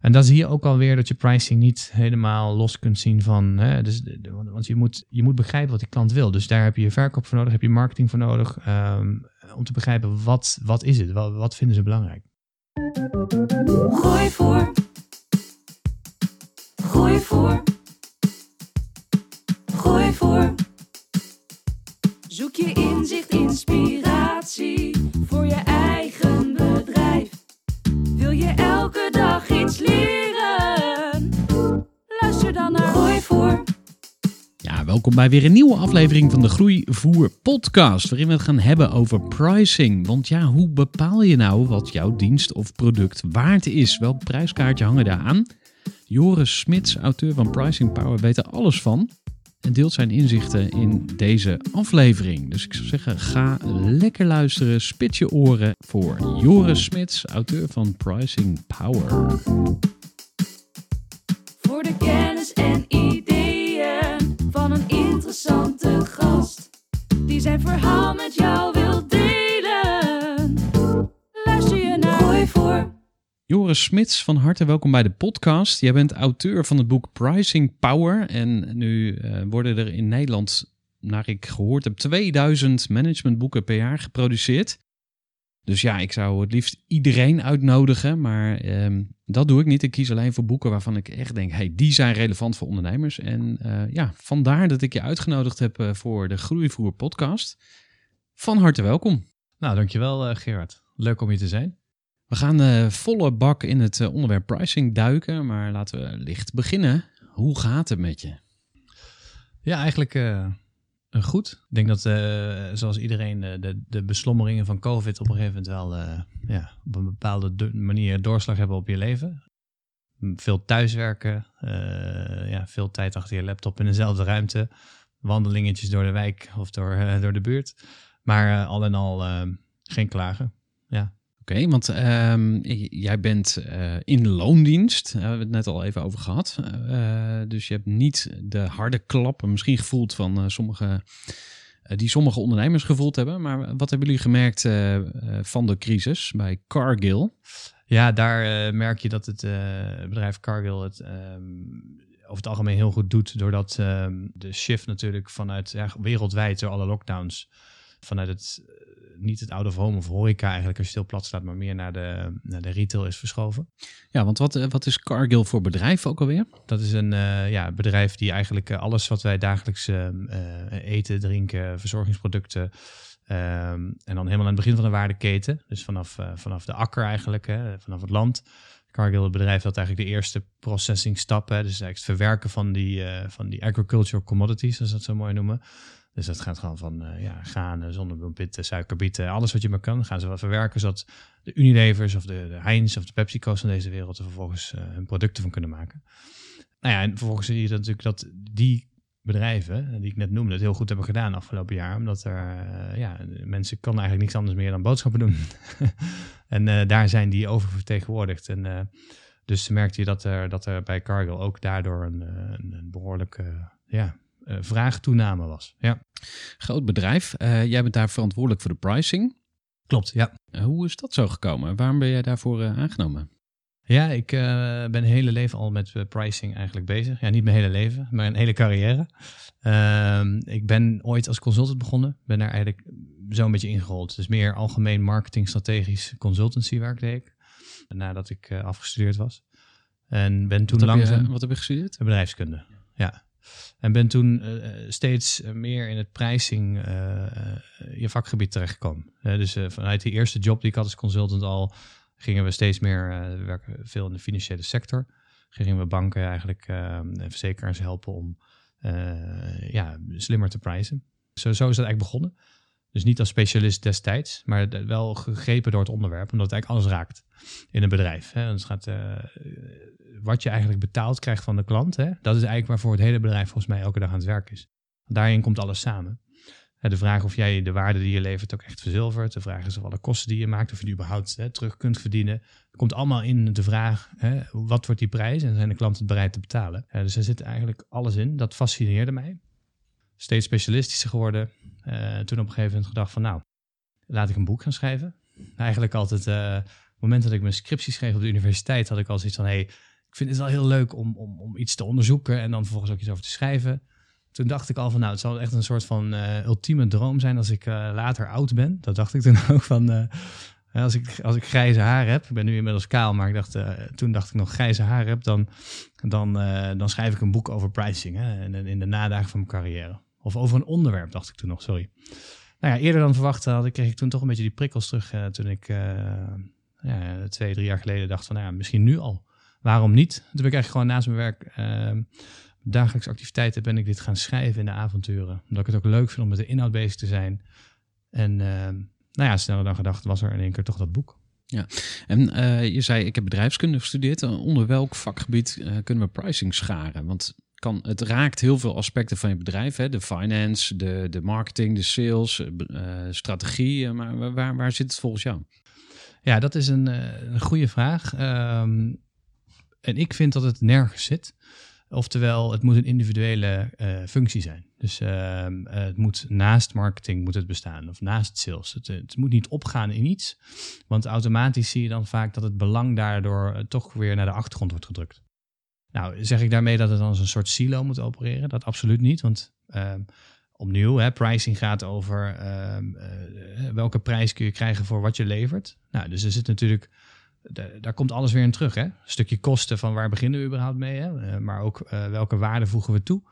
En dan zie je ook alweer dat je pricing niet helemaal los kunt zien van. Hè, dus, want je moet, je moet begrijpen wat die klant wil. Dus daar heb je je verkoop voor nodig, heb je marketing voor nodig. ehm, om te begrijpen wat, wat is het, wat, wat vinden ze belangrijk. Gooi voor. Gooi voor. Gooi voor. Zoek je inzicht, inspiratie voor je eigen bedrijf. Wil je elke welkom bij weer een nieuwe aflevering van de Groeivoer podcast, waarin we het gaan hebben over pricing. Want ja, hoe bepaal je nou wat jouw dienst of product waard is? Welk prijskaartje hangen daar aan? Joris Smits, auteur van Pricing Power, weet er alles van en deelt zijn inzichten in deze aflevering. Dus ik zou zeggen, ga lekker luisteren, spit je oren voor Joris Smits, auteur van Pricing Power. Voor de kennis en ideeën van een interessante gast. Die zijn verhaal met jou wil delen. Luister je naar Gooi voor. Joris Smits, van harte welkom bij de podcast. Jij bent auteur van het boek Pricing Power. En nu eh, worden er in Nederland, naar ik gehoord heb, 2000 managementboeken per jaar geproduceerd. Dus ja, ik zou het liefst iedereen uitnodigen, maar ehm, dat doe ik niet. Ik kies alleen voor boeken waarvan ik echt denk, hey, die zijn relevant voor ondernemers. En eh, ja, vandaar dat ik je uitgenodigd heb eh, voor de Groeivoer podcast. Van harte welkom. Nou, dankjewel eh Gerard. Leuk om hier te zijn. We gaan volle bak in het onderwerp pricing duiken, maar laten we licht beginnen. Hoe gaat het met je? Ja, eigenlijk goed. Ik denk dat, eh, zoals iedereen, eh, de, de beslommeringen van COVID op een gegeven moment wel eh, ja, op een bepaalde manier doorslag hebben op je leven. Veel thuiswerken, eh, ja, veel tijd achter je laptop in dezelfde ruimte, wandelingetjes door de wijk of door, eh, door de buurt. Maar eh, al en al eh, geen klagen. Oké, want ehm, jij bent eh, in loondienst, daar hebben we het net al even over gehad. Eh, dus je hebt niet de harde klappen misschien gevoeld van eh, sommige, die sommige ondernemers gevoeld hebben. Maar wat hebben jullie gemerkt van de crisis bij Cargill? Ja, daar merk je dat het bedrijf Cargill het ehm, over het algemeen heel goed doet. Doordat ehm, de shift natuurlijk vanuit ja, wereldwijd door alle lockdowns. Vanuit het niet het out of home of horeca eigenlijk als je heel plat staat, maar meer naar de, naar de retail is verschoven. Ja, want wat, eh, wat is Cargill voor bedrijf ook alweer? Dat is een eh, ja, bedrijf die eigenlijk eh, alles wat wij dagelijks eten, drinken, verzorgingsproducten. ehm, en dan helemaal aan het begin van de waardeketen. Dus vanaf, vanaf de akker eigenlijk, hè, vanaf het land. Cargill, het bedrijf dat eigenlijk de eerste processing stap. Hè, dus eigenlijk het verwerken van die, eh, van die agricultural commodities, als dat zo mooi noemen. Dus dat gaat gewoon van eh, ja, granen, zonnebloempitten, suikerbieten, alles wat je maar kan. Gaan ze wel verwerken, zodat de Unilevers of de, de Heinz of de PepsiCo's van deze wereld er vervolgens eh, hun producten van kunnen maken. Nou ja, en vervolgens zie je dat natuurlijk dat die bedrijven, die ik net noemde, het heel goed hebben gedaan afgelopen jaar. Omdat er, eh, ja, mensen kan eigenlijk niks anders meer dan boodschappen doen. en eh, daar zijn die oververtegenwoordigd. En eh, dus merkte je dat er, dat er bij Cargill ook daardoor een, eh, een, een behoorlijke ja, eh, vraagtoename was. Ja, Groot bedrijf. Eh, jij bent daar verantwoordelijk voor de pricing. klopt. Ja. Eh, hoe is dat zo gekomen? Waarom ben jij daarvoor eh, aangenomen? Ja, ik eh, ben mijn hele leven al met eh, pricing eigenlijk bezig. Ja, niet mijn hele leven, maar een hele carrière. Ehm, ik ben ooit als consultant begonnen. Ben daar eigenlijk zo'n beetje ingerold. Dus meer algemeen marketing, strategisch consultancy waar ik deed. Nadat ik eh, afgestudeerd was. En ben toen Wat heb, langzaam... je, wat heb je gestudeerd? Bedrijfskunde, ja. En ben toen eh, steeds meer in het pricing eh, eh, je vakgebied terechtgekomen. Eh, dus eh, vanuit die eerste job die ik had als consultant al, gingen we steeds meer, eh, we werken veel in de financiële sector. Gingen we banken eigenlijk eh, en verzekeraars helpen om eh, ja, slimmer te prijzen. Zo, zo is dat eigenlijk begonnen. Dus niet als specialist destijds, maar wel gegrepen door het onderwerp, omdat het eigenlijk alles raakt in een bedrijf. Hè. Dus gaat, eh, wat je eigenlijk betaald krijgt van de klant, hè, dat is eigenlijk waarvoor het hele bedrijf volgens mij elke dag aan het werk is. Daarin komt alles samen. De vraag of jij de waarde die je levert ook echt verzilvert. De vraag is of alle kosten die je maakt, of je die überhaupt hè, terug kunt verdienen. Komt allemaal in de vraag, hè, wat wordt die prijs en zijn de klanten bereid te betalen? Dus er zit eigenlijk alles in. Dat fascineerde mij. Steeds specialistischer geworden. Eh, toen op een gegeven moment gedacht van nou, laat ik een boek gaan schrijven. Eigenlijk altijd, eh, op het moment dat ik mijn scriptie schreef op de universiteit, had ik al zoiets van, hey, ik vind het wel heel leuk om, om, om iets te onderzoeken en dan vervolgens ook iets over te schrijven. Toen dacht ik al van, nou, het zal echt een soort van eh, ultieme droom zijn als ik later oud ben. Dat dacht ik toen ook van, als, ik, als ik grijze haar heb, ik ben nu inmiddels kaal, maar ik dacht, toen dacht ik nog grijze haar heb, dan, dan, dan schrijf ik een boek over pricing hè, in, in de nadagen van mijn carrière. Of over een onderwerp, dacht ik toen nog, sorry. Nou ja, eerder dan verwacht had ik, kreeg ik toen toch een beetje die prikkels terug eh, toen ik eh, ja, twee, drie jaar geleden dacht van, nou ja, misschien nu al. Waarom niet? Toen ben ik eigenlijk gewoon naast mijn werk, eh, dagelijkse activiteiten, ben ik dit gaan schrijven in de avonturen. Omdat ik het ook leuk vind om met de inhoud bezig te zijn. En eh, nou ja, sneller dan gedacht was er in één keer toch dat boek. En eh, je zei, ik heb bedrijfskunde gestudeerd. Onder welk vakgebied kunnen we pricing scharen? Want kan, het raakt heel veel aspecten van je bedrijf. Hè? De finance, de, de marketing, de sales, eh, eh, strategie. eh, maar waar- waar, zit het volgens jou? Ja, dat is een, een goede vraag. Ehm, en ik vind dat het nergens zit. Oftewel, het moet een individuele functie zijn. Dus ehm, eh, het moet naast marketing moet het bestaan of naast sales. Het, het moet niet opgaan in iets, want automatisch zie je dan vaak dat het belang daardoor toch weer naar de achtergrond wordt gedrukt. Nou, zeg ik daarmee dat het dan als een soort silo moet opereren? Dat absoluut niet, want ehm, opnieuw, hè, pricing gaat over ehm, eh, welke prijs kun je krijgen voor wat je levert. Nou, dus er zit natuurlijk, da- daar komt alles weer in terug. Hè? Een stukje kosten van waar beginnen we überhaupt mee, hè? Eh, maar ook eh, welke waarde voegen we toe.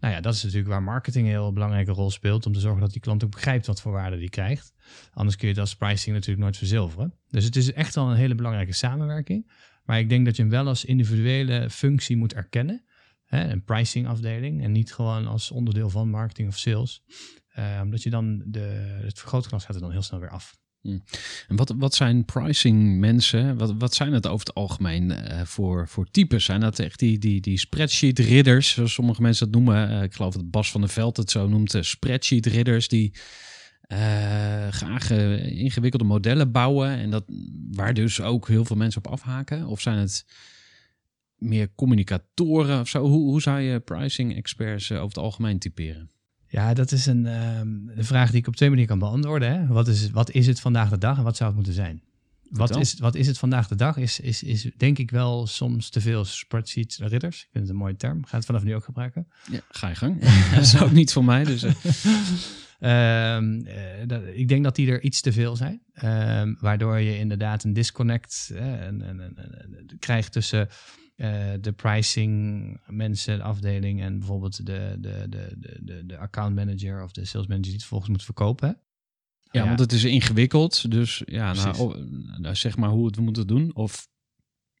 Nou ja, dat is natuurlijk waar marketing een heel belangrijke rol speelt om te zorgen dat die klant ook begrijpt wat voor waarde die krijgt. Anders kun je het als pricing natuurlijk nooit verzilveren. Dus het is echt wel een hele belangrijke samenwerking. Maar ik denk dat je hem wel als individuele functie moet erkennen. Hè, een pricing afdeling en niet gewoon als onderdeel van marketing of sales. Eh, omdat je dan de, het vergrootglas gaat er dan heel snel weer af. En wat, wat zijn pricing mensen? Wat, wat zijn het over het algemeen eh, voor, voor types? Zijn dat echt die, die, die spreadsheet ridders, zoals sommige mensen dat noemen? Eh, ik geloof dat Bas van der Veld het zo noemt. spreadsheet ridders die eh, graag eh, ingewikkelde modellen bouwen. En dat, waar dus ook heel veel mensen op afhaken. Of zijn het meer communicatoren of zo? Hoe, hoe zou je pricing experts eh, over het algemeen typeren? Ja, dat is een, ehm, een vraag die ik op twee manieren kan beantwoorden. Hè? Wat, is, wat is het vandaag de dag en wat zou het moeten zijn? Wat is, wat is het vandaag de dag? Is, is, is denk ik wel soms te veel spreadsheets ridders. Ik vind het een mooie term. Ga het vanaf nu ook gebruiken. Ja, ga je gang. dat is ook niet voor mij. Dus, eh, Ehm, eh, dat, ik denk dat die er iets te veel zijn. Ehm, waardoor je inderdaad een disconnect en, en, en- en- krijgt tussen eh, de pricing mensen, de afdeling en bijvoorbeeld de, de, de, de, de, account manager of de sales manager die het volgens moet verkopen. hè. Ja, want het is ingewikkeld. Dus ja, nou, oh, nou, zeg maar hoe we het moeten doen. Of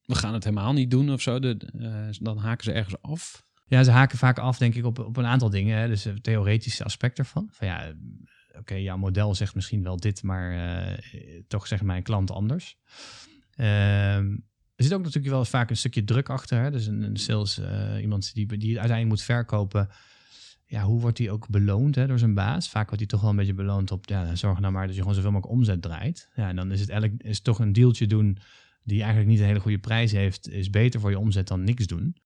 we gaan het helemaal niet doen of zo. De, eh, dan haken ze ergens af. Ja, ze haken vaak af, denk ik, op, op een aantal dingen. Hè. Dus het theoretische aspect ervan. Van ja, oké, jouw model zegt misschien wel dit, maar eh, toch zegt mijn klant anders. Ehm, er zit ook natuurlijk wel vaak een stukje druk achter. Hè. Dus een, een sales, eh, iemand die, die uiteindelijk moet verkopen. Ja, hoe wordt die ook beloond hè, door zijn baas? Vaak wordt hij toch wel een beetje beloond op, ja, zorg nou maar dat je gewoon zoveel mogelijk omzet draait. Ja, en dan is het eigenlijk is toch een dealtje doen die eigenlijk niet een hele goede prijs heeft, is beter voor je omzet dan niks doen.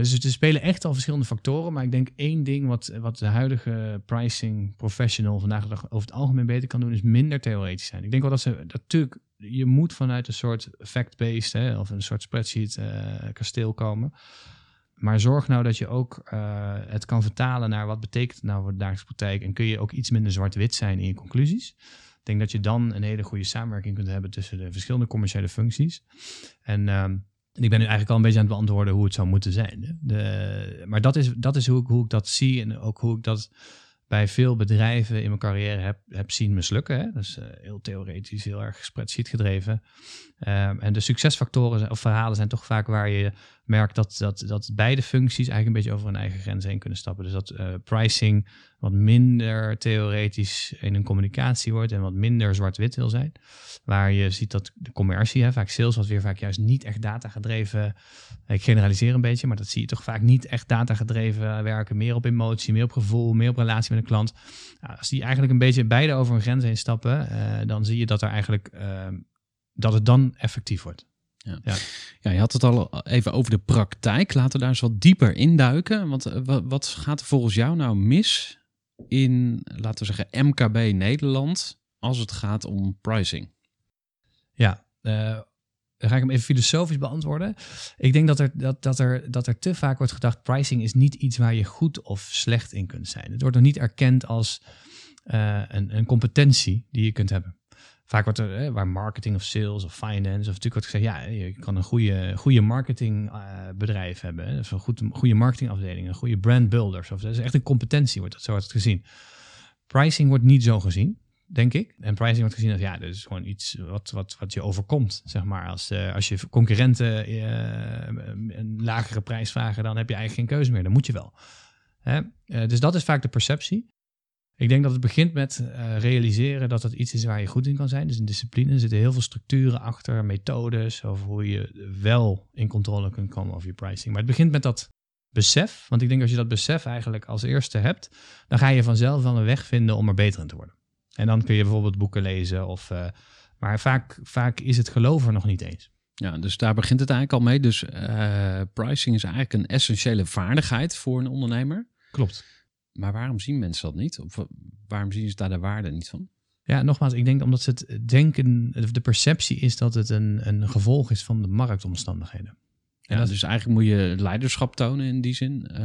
Dus er spelen echt al verschillende factoren. Maar ik denk één ding wat, wat de huidige pricing professional vandaag de dag over het algemeen beter kan doen, is minder theoretisch zijn. Ik denk wel dat ze natuurlijk, je moet vanuit een soort fact-based of een soort spreadsheet eh, kasteel komen. Maar zorg nou dat je ook eh, het kan vertalen naar wat betekent nou voor de dagelijkse praktijk. En kun je ook iets minder zwart-wit zijn in je conclusies. Ik denk dat je dan een hele goede samenwerking kunt hebben tussen de verschillende commerciële functies. En ehm, En ik ben nu eigenlijk al een beetje aan het beantwoorden hoe het zou moeten zijn. De, maar dat is, dat is hoe, ik, hoe ik dat zie en ook hoe ik dat bij veel bedrijven in mijn carrière heb, heb zien mislukken. Hè? Dus heel theoretisch, heel erg spreadsheet gedreven. Um, en de succesfactoren of verhalen zijn toch vaak waar je merkt dat, dat, dat beide functies eigenlijk een beetje over hun eigen grens heen kunnen stappen. Dus dat uh, pricing wat minder theoretisch in een communicatie wordt en wat minder zwart-wit wil zijn. Waar je ziet dat de commercie, hè, vaak sales, wat weer vaak juist niet echt data gedreven. Ik generaliseer een beetje, maar dat zie je toch vaak niet echt data gedreven werken. Meer op emotie, meer op gevoel, meer op relatie met een klant. Nou, als die eigenlijk een beetje beide over een grens heen stappen, uh, dan zie je dat er eigenlijk uh, dat het dan effectief wordt. Ja. Ja. ja, je had het al even over de praktijk. Laten we daar eens wat dieper induiken. Want wat gaat er volgens jou nou mis in, laten we zeggen, MKB Nederland als het gaat om pricing? Ja, uh, dan ga ik hem even filosofisch beantwoorden. Ik denk dat er, dat, dat, er, dat er te vaak wordt gedacht: pricing is niet iets waar je goed of slecht in kunt zijn. Het wordt nog niet erkend als uh, een, een competentie die je kunt hebben. Vaak wordt er, waar marketing of sales of finance, of natuurlijk wordt gezegd, ja, je kan een goede, goede marketingbedrijf uh, hebben. Hè? Dus een goed, goede marketingafdeling, een goede brand builders. Of, dat is echt een competentie, wordt dat zo wordt het gezien. Pricing wordt niet zo gezien, denk ik. En pricing wordt gezien als, ja, dat is gewoon iets wat, wat, wat je overkomt, zeg maar. Als, uh, als je concurrenten uh, een lagere prijs vragen, dan heb je eigenlijk geen keuze meer. Dan moet je wel. Hè? dus dat is vaak de perceptie. Ik denk dat het begint met uh, realiseren dat het iets is waar je goed in kan zijn. Dus in discipline er zitten heel veel structuren achter, methodes over hoe je wel in controle kunt komen over je pricing. Maar het begint met dat besef. Want ik denk als je dat besef eigenlijk als eerste hebt, dan ga je vanzelf wel een weg vinden om er beter in te worden. En dan kun je bijvoorbeeld boeken lezen. Of, uh, maar vaak, vaak is het geloof er nog niet eens. Ja, dus daar begint het eigenlijk al mee. Dus uh, pricing is eigenlijk een essentiële vaardigheid voor een ondernemer. Klopt. Maar waarom zien mensen dat niet? Of waarom zien ze daar de waarde niet van? Ja, nogmaals, ik denk omdat ze het denken, de perceptie is dat het een, een gevolg is van de marktomstandigheden. Ja, dat dus eigenlijk moet je leiderschap tonen in die zin. Uh,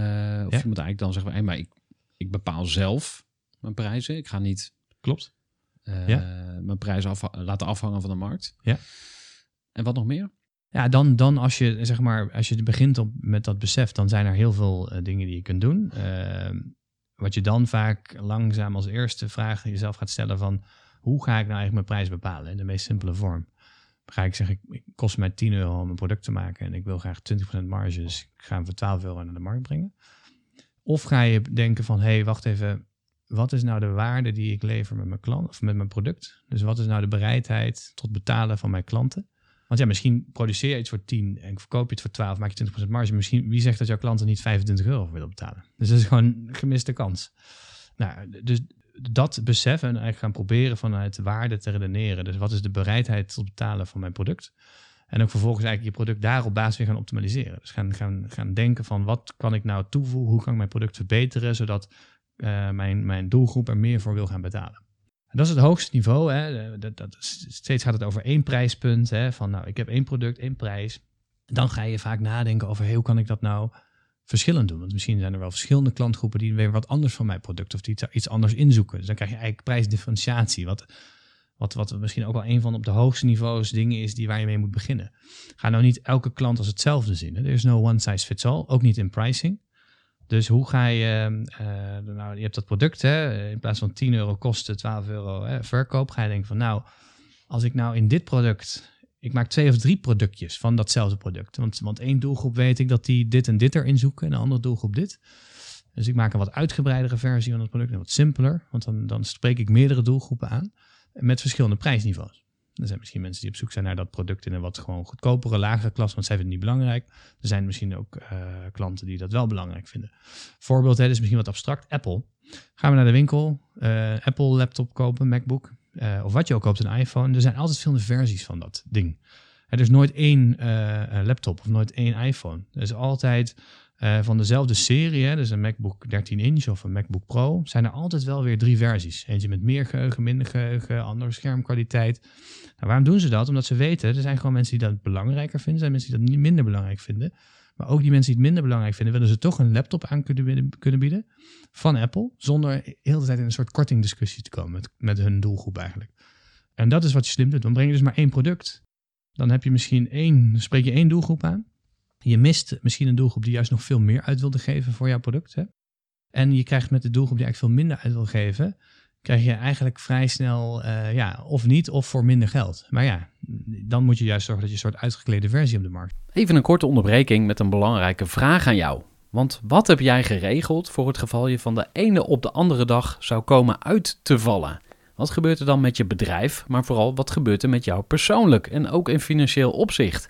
of ja. je moet eigenlijk dan zeggen, hey, maar ik, ik bepaal zelf mijn prijzen. Ik ga niet Klopt. Uh, ja. mijn prijzen af, laten afhangen van de markt. Ja. En wat nog meer? Ja, dan, dan als je zeg maar, als je begint op, met dat besef, dan zijn er heel veel uh, dingen die je kunt doen. Wat je dan vaak langzaam als eerste vraag jezelf gaat stellen van hoe ga ik nou eigenlijk mijn prijs bepalen in de meest simpele vorm? Ga ik zeggen, het kost mij 10 euro om een product te maken en ik wil graag 20% marge, dus ik ga hem voor 12 euro naar de markt brengen. Of ga je denken van, hé, hey, wacht even, wat is nou de waarde die ik lever met mijn klant of met mijn product? Dus wat is nou de bereidheid tot betalen van mijn klanten? Want ja, misschien produceer je iets voor 10 en verkoop je het voor 12, maak je 20% marge. Misschien, wie zegt dat jouw klanten niet 25 euro voor willen betalen? Dus dat is gewoon een gemiste kans. Nou, dus dat beseffen en eigenlijk gaan proberen vanuit waarde te redeneren. Dus wat is de bereidheid tot betalen van mijn product? En ook vervolgens eigenlijk je product daar op basis weer gaan optimaliseren. Dus gaan, gaan, gaan denken van wat kan ik nou toevoegen? Hoe kan ik mijn product verbeteren? Zodat uh, mijn, mijn doelgroep er meer voor wil gaan betalen. Dat is het hoogste niveau. Hè. Dat, dat, steeds gaat het over één prijspunt. Hè. Van nou, ik heb één product, één prijs. Dan ga je vaak nadenken over hoe kan ik dat nou verschillend doen. Want misschien zijn er wel verschillende klantgroepen die weer wat anders van mijn product of die iets anders inzoeken. Dus dan krijg je eigenlijk prijsdifferentiatie. Wat, wat, wat misschien ook wel een van op de hoogste niveaus dingen is die waar je mee moet beginnen. Ga nou niet elke klant als hetzelfde zien. Er is no one size fits all, ook niet in pricing. Dus hoe ga je, uh, nou, je hebt dat product, hè, in plaats van 10 euro kosten, 12 euro hè, verkoop, ga je denken van nou, als ik nou in dit product, ik maak twee of drie productjes van datzelfde product. Want, want één doelgroep weet ik dat die dit en dit erin zoeken en een andere doelgroep dit. Dus ik maak een wat uitgebreidere versie van het product en wat simpeler, want dan, dan spreek ik meerdere doelgroepen aan met verschillende prijsniveaus. Er zijn misschien mensen die op zoek zijn naar dat product in een wat gewoon goedkopere, lagere klas, want zij vinden het niet belangrijk. Er zijn misschien ook uh, klanten die dat wel belangrijk vinden. Voorbeeld, hè, is misschien wat abstract. Apple. Gaan we naar de winkel, uh, Apple laptop kopen, MacBook, uh, of wat je ook koopt, een iPhone. Er zijn altijd verschillende versies van dat ding. Er is nooit één laptop of nooit één iPhone. Er is altijd uh, van dezelfde serie, hè, dus een MacBook 13 inch of een MacBook Pro, zijn er altijd wel weer drie versies. Eentje met meer geheugen, minder geheugen, andere schermkwaliteit. Nou, waarom doen ze dat? Omdat ze weten, er zijn gewoon mensen die dat belangrijker vinden, er zijn mensen die dat niet minder belangrijk vinden. Maar ook die mensen die het minder belangrijk vinden, willen ze toch een laptop aan kunnen, kunnen bieden van Apple, zonder heel de tijd in een soort kortingdiscussie te komen met, met hun doelgroep eigenlijk. En dat is wat je slim doet. Dan breng je dus maar één product Dan heb je misschien één, spreek je één doelgroep aan. Je mist misschien een doelgroep die juist nog veel meer uit wilde geven voor jouw product. Hè? En je krijgt met de doelgroep die eigenlijk veel minder uit wil geven, krijg je eigenlijk vrij snel, eh, ja, of niet, of voor minder geld. Maar ja, dan moet je juist zorgen dat je een soort uitgeklede versie op de markt. Even een korte onderbreking met een belangrijke vraag aan jou. Want wat heb jij geregeld voor het geval je van de ene op de andere dag zou komen uit te vallen? Wat gebeurt er dan met je bedrijf, maar vooral wat gebeurt er met jou persoonlijk en ook in financieel opzicht?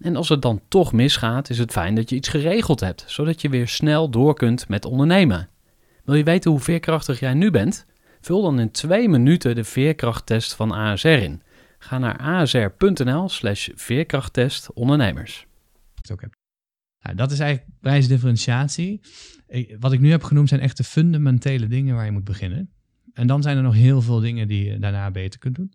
En als het dan toch misgaat, is het fijn dat je iets geregeld hebt, zodat je weer snel door kunt met ondernemen. Wil je weten hoe veerkrachtig jij nu bent? Vul dan in twee minuten de veerkrachttest van ASR in. Ga naar asr.nl slash veerkrachttest ondernemers. Nou, dat is eigenlijk prijsdifferentiatie. Wat ik nu heb genoemd zijn echt de fundamentele dingen waar je moet beginnen. En dan zijn er nog heel veel dingen die je daarna beter kunt doen.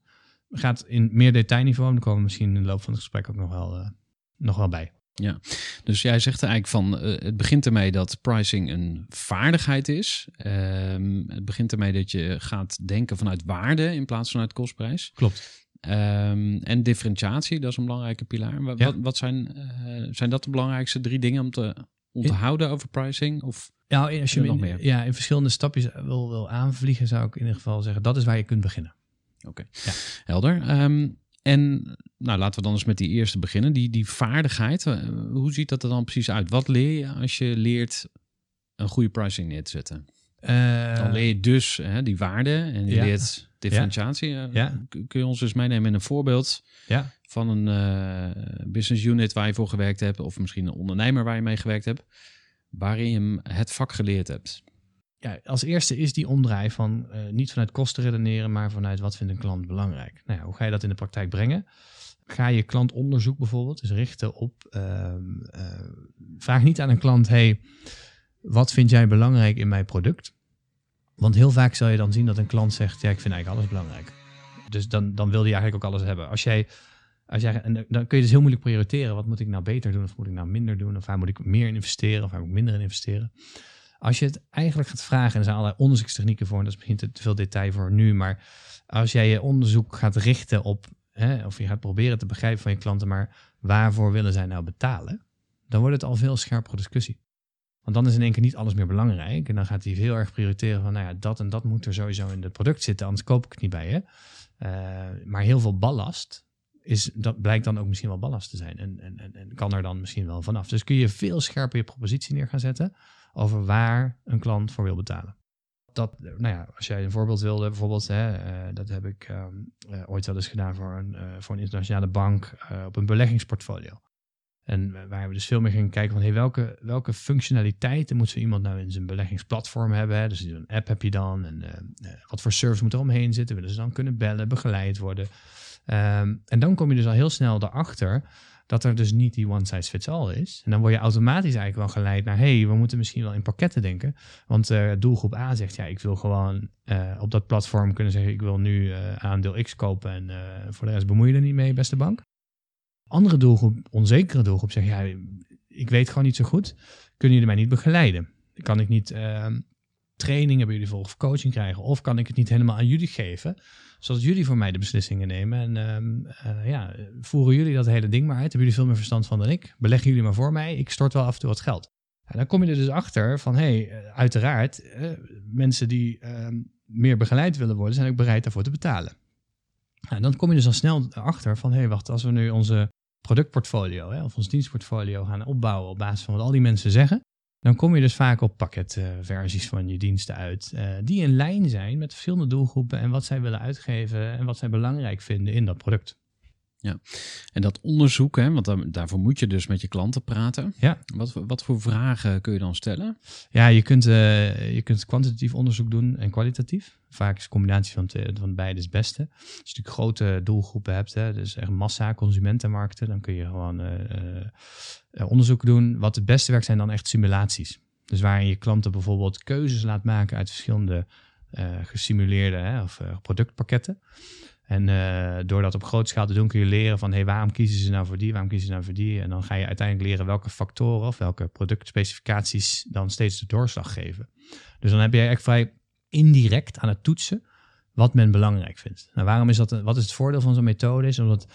Gaat in meer detailniveau, daar komen we misschien in de loop van het gesprek ook nog wel, eh, nog wel bij. Dus jij zegt eigenlijk van, eh, het begint ermee dat pricing een vaardigheid is. Ehm, het begint ermee dat je gaat denken vanuit waarde in plaats van uit kostprijs. Klopt. Ehm, en differentiatie, dat is een belangrijke pilaar. Wat, Ja. wat, zijn, eh, zijn dat de belangrijkste drie dingen om te onthouden over pricing? Of Ja, als je nog meer? ja, in verschillende stapjes wil, wil aanvliegen, zou ik in ieder geval zeggen, dat is waar je kunt beginnen. helder? Ehm, en nou, laten we dan eens met die eerste beginnen. Die, die vaardigheid, eh, hoe ziet dat er dan precies uit? Wat leer je als je leert een goede pricing neer te zetten? Eh, Dan leer je dus hè, die waarde en je ja. leert differentiatie. Eh, Ja. Kun je ons eens meenemen in een voorbeeld ja, van een business unit waar je voor gewerkt hebt, of misschien een ondernemer waar je mee gewerkt hebt, waarin je hem het vak geleerd hebt? Ja, als eerste is die omdraai van eh, niet vanuit kosten redeneren, maar vanuit wat vindt een klant belangrijk. Nou hoe ga je dat in de praktijk brengen? Ga je klantonderzoek bijvoorbeeld, dus richten op, ehm, eh, vraag niet aan een klant, hey, wat vind jij belangrijk in mijn product? Want heel vaak zal je dan zien dat een klant zegt, ja, ik vind eigenlijk alles belangrijk. Dus dan, dan wil hij eigenlijk ook alles hebben. Als jij, als jij, dan- kun je dus heel moeilijk prioriteren. Wat moet ik nou beter doen of moet ik nou minder doen? Of waar moet ik meer in investeren of waar moet ik minder in investeren? Als je het eigenlijk gaat vragen, en er zijn allerlei onderzoekstechnieken voor, en dat is misschien te, veel detail voor nu, maar als jij je onderzoek gaat richten op, hè, of je gaat proberen te begrijpen van je klanten, maar waarvoor willen zij nou betalen? Dan wordt het al veel scherpere discussie. Want dan is in één keer niet alles meer belangrijk. En dan gaat hij heel erg prioriteren van, nou ja, dat en dat moet er sowieso in het product zitten, anders koop ik het niet bij je. Eh, maar heel veel ballast is, dat blijkt dan ook misschien wel ballast te zijn. En, en, en kan er dan misschien wel vanaf. Dus kun je veel scherper je propositie neer gaan zetten over waar een klant voor wil betalen. Dat, nou ja, als jij een voorbeeld wilde, bijvoorbeeld, hè, eh, dat heb ik ehm, eh, ooit wel eens gedaan voor een, eh, voor een internationale bank op een beleggingsportfolio. En wa- waar we dus veel meer gingen kijken van hey, welke, welke functionaliteiten moet zo iemand nou in zijn beleggingsplatform hebben. Dus een app heb je dan en wat voor service moet er omheen zitten. Willen ze dan kunnen bellen, begeleid worden. Ehm, en dan kom je dus al heel snel erachter dat er dus niet die one size fits all is. En dan word je automatisch eigenlijk wel geleid naar, hey, we moeten misschien wel in pakketten denken. Want eh, doelgroep A zegt, ja, ik wil gewoon eh, op dat platform kunnen zeggen, ik wil nu eh, aandeel X kopen en voor de rest bemoei je er niet mee, beste bank. Andere doelgroep, onzekere doelgroep, zegt, ja, ik weet gewoon niet zo goed. Kunnen jullie mij niet begeleiden? Kan ik niet ehm, training hebben jullie volgens coaching krijgen? Of kan ik het niet helemaal aan jullie geven? Zodat jullie voor mij de beslissingen nemen. En ehm, eh, ja, voeren jullie dat hele ding maar uit. Hebben jullie veel meer verstand van dan ik? Beleggen jullie maar voor mij. Ik stort wel af en toe wat geld. En dan kom je er dus achter van, hé, hey, eh, uiteraard, eh, mensen die ehm, meer begeleid willen worden, zijn ook bereid daarvoor te betalen. Nou, dan kom je dus al snel achter van, hé, hey, wacht, als we nu onze productportfolio hè, of ons dienstportfolio gaan opbouwen op basis van wat al die mensen zeggen, dan kom je dus vaak op pakketversies van je diensten uit, eh, die in lijn zijn met verschillende doelgroepen en wat zij willen uitgeven en wat zij belangrijk vinden in dat product. En dat onderzoek, hè, want daarvoor moet je dus met je klanten praten. Ja. Wat, voor- wat voor vragen kun je dan stellen? Ja, je kunt, eh, je kunt kwantitatief onderzoek doen en kwalitatief. Vaak is een combinatie van, van beide het beste. Als je natuurlijk grote doelgroepen hebt, hè, dus echt massa, consumentenmarkten, dan kun je gewoon eh, onderzoek doen. Wat het beste werkt zijn dan echt simulaties. Dus waarin je klanten bijvoorbeeld keuzes laat maken uit verschillende gesimuleerde hè, of productpakketten. En eh, door dat op grote schaal te doen, kun je leren van hey, waarom kiezen ze nou voor die, waarom kiezen ze nou voor die. En dan ga je uiteindelijk leren welke factoren of welke productspecificaties dan steeds de doorslag geven. Dus dan heb je echt vrij indirect aan het toetsen wat men belangrijk vindt. Nou, waarom is dat? Wat is het voordeel van zo'n methode? Is omdat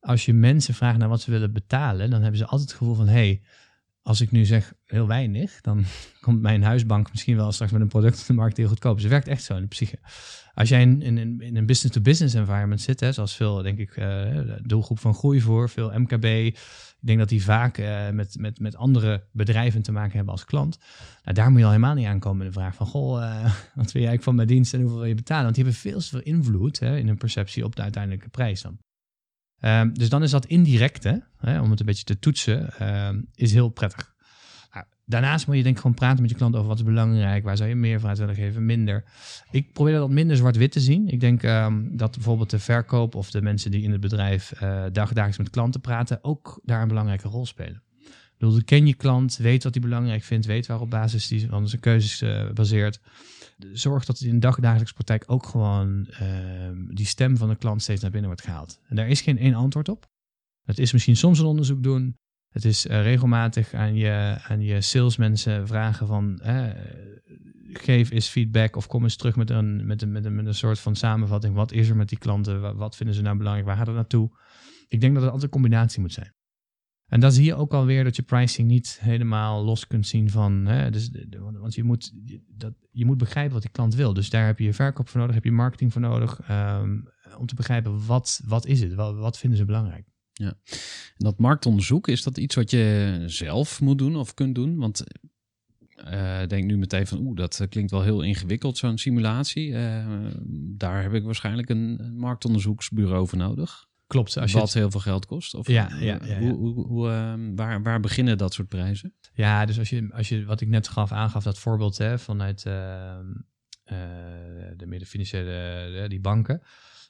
als je mensen vraagt naar wat ze willen betalen, dan hebben ze altijd het gevoel van hey, als ik nu zeg heel weinig, dan komt mijn huisbank misschien wel straks met een product op de markt heel goedkoop. Dus het werkt echt zo in de psyche. Als jij in, in, in een business-to-business environment zit, hè, zoals veel, denk ik, de doelgroep van groei voor, veel MKB. Ik denk dat die vaak eh, met, met, met andere bedrijven te maken hebben als klant. Nou, daar moet je al helemaal niet aankomen met de vraag van, goh, eh, wat wil je eigenlijk van mijn dienst en hoeveel wil je betalen? Want die hebben veel te veel invloed hè, in hun perceptie op de uiteindelijke prijs dan. Ehm, dus dan is dat indirecte, hè, om het een beetje te toetsen, ehm, is heel prettig. Nou, daarnaast moet je denk ik gewoon praten met je klant over wat is belangrijk, waar zou je meer uit willen geven, minder. Ik probeer dat minder zwart-wit te zien. Ik denk ehm, dat bijvoorbeeld de verkoop of de mensen die in het bedrijf dagdagelijks met klanten praten, ook daar een belangrijke rol spelen. Ik bedoel, ken je klant, weet wat hij belangrijk vindt, weet waarop basis die van zijn keuzes eh, baseert. Zorg dat in de dagdagelijkse praktijk ook gewoon ehm, die stem van de klant steeds naar binnen wordt gehaald. En daar is geen één antwoord op. Het is misschien soms een onderzoek doen. Het is eh, regelmatig aan je, aan je salesmensen vragen van geef eens feedback of kom eens terug met een, met, een, met, een, met een soort van samenvatting. Wat is er met die klanten? Wat, wat vinden ze nou belangrijk? Waar gaat het naartoe? Ik denk dat het altijd een combinatie moet zijn. En dan zie je ook alweer dat je pricing niet helemaal los kunt zien van. Hè, dus, want je moet, dat, je moet begrijpen wat die klant wil. Dus daar heb je verkoop voor nodig, heb je marketing voor nodig. ehm, om te begrijpen wat, wat is het? Wat, vinden ze belangrijk? En dat marktonderzoek, is dat iets wat je zelf moet doen of kunt doen? Want eh denk nu meteen van, oeh, dat klinkt wel heel ingewikkeld, zo'n simulatie. Eh, daar heb ik waarschijnlijk een marktonderzoeksbureau voor nodig. Klopt. Als je wat het- heel veel geld kost. Of, Ja, ja, ja. Hoe, hoe, hoe, eh, waar, waar beginnen dat soort prijzen? Ja, dus als je, als je wat ik net gaf, aangaf, dat voorbeeld hè, vanuit ehm, eh, de middenfinanciële, eh, die banken.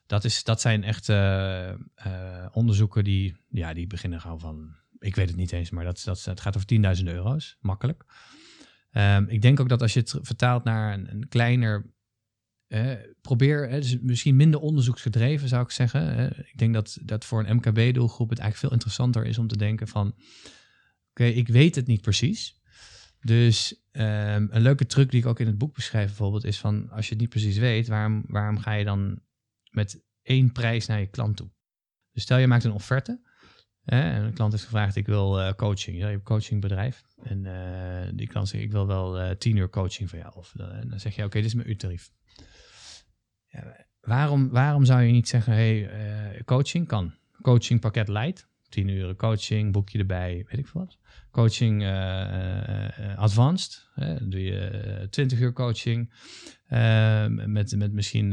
Dat, is, dat zijn echt eh, onderzoeken die, ja, die beginnen gewoon van, ik weet het niet eens, maar dat, dat, het gaat over 10.000 euro's, makkelijk. Ehm, ik denk ook dat als je het vertaalt naar een, een kleiner, probeer, dus misschien minder onderzoeksgedreven zou ik zeggen. Ik denk dat, dat voor een MKB-doelgroep het eigenlijk veel interessanter is om te denken van, oké, ik weet het niet precies. Dus ehm, een leuke truc die ik ook in het boek beschrijf bijvoorbeeld is van als je het niet precies weet, waarom, waarom ga je dan met één prijs naar je klant toe? Dus stel je maakt een offerte en een klant heeft gevraagd ik wil eh, coaching. Ja, je hebt een coachingbedrijf en eh, die klant zegt ik wil wel eh 10 uur coaching van jou. Of, eh, en dan zeg je oké, dit is mijn uurtarief. Ja, waarom, waarom zou je niet zeggen hey, coaching kan? Coaching pakket light, 10 uur coaching, boekje erbij, weet ik veel wat coaching eh, advanced. Hè? Dan doe je eh, 20 uur coaching. eh, met, met misschien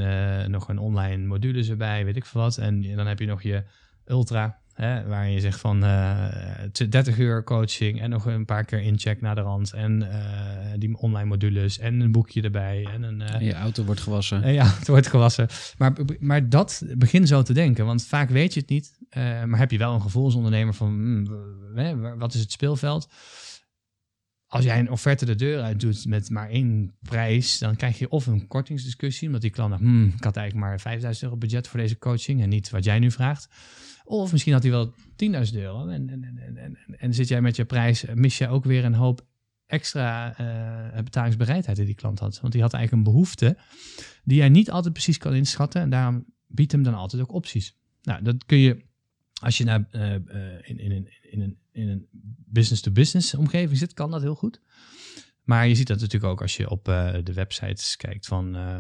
nog een online modules erbij, weet ik veel wat. En dan heb je nog je ultra. Hè, waarin je zegt van eh, 30 uur coaching en nog een paar keer incheck naar de rand. En eh, die online modules en een boekje erbij. En een, eh, Je auto wordt gewassen. eh, ja, het wordt gewassen. Maar, maar dat, begin zo te denken. Want vaak weet je het niet. eh, maar heb je wel een gevoel als ondernemer van... hmm, wat is het speelveld? Als jij een offerte de deur uit doet met maar één prijs... dan krijg je of een kortingsdiscussie... omdat die klant dacht... Hmm, ik had eigenlijk maar 5000 euro budget voor deze coaching... en niet wat jij nu vraagt. Of misschien had hij wel 10.000 euro. En, en, en, en, en, zit jij met je prijs... mis je ook weer een hoop extra eh, betalingsbereidheid die die klant had. Want die had eigenlijk een behoefte die jij niet altijd precies kan inschatten. En daarom biedt hem dan altijd ook opties. Nou, dat kun je als je naar, eh, eh, in, in, een, in, in een business-to-business omgeving zit, kan dat heel goed. Maar je ziet dat natuurlijk ook als je op eh, de websites kijkt van, eh,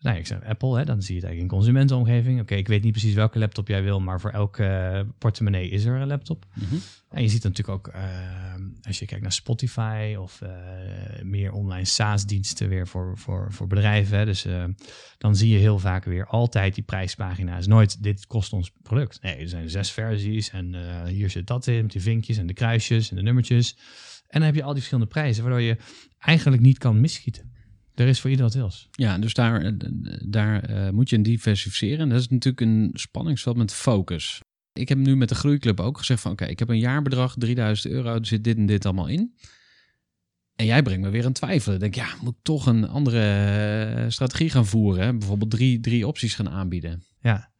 nou, ik zeg Apple, hè, dan zie je het eigenlijk in consumentenomgeving. Oké, ik weet niet precies welke laptop jij wil, maar voor elke eh, portemonnee is er een laptop. Mhm. En je ziet natuurlijk ook, eh, als je kijkt naar Spotify of uh, meer online SaaS-diensten weer voor, voor, voor bedrijven. Hè, dus uh, dan zie je heel vaak weer altijd die prijspagina's. Nooit, dit kost ons product. Nee, er zijn zes versies en hier zit dat in met die vinkjes en de kruisjes en de nummertjes. En dan heb je al die verschillende prijzen, waardoor je eigenlijk niet kan misschieten. Er is voor ieder wat wils. Ja, dus daar, daar uh, moet je een diversificeren. Dat is natuurlijk een spanningsveld met focus. Ik heb nu met de Groeiclub ook gezegd van... oké, ik heb een jaarbedrag, 3000 euro, er zit dit en dit allemaal in. En jij brengt me weer een twijfel. Ik denk, ja, moet ik toch een andere eh, strategie gaan voeren? Hè? Bijvoorbeeld drie, drie opties gaan aanbieden. Ja.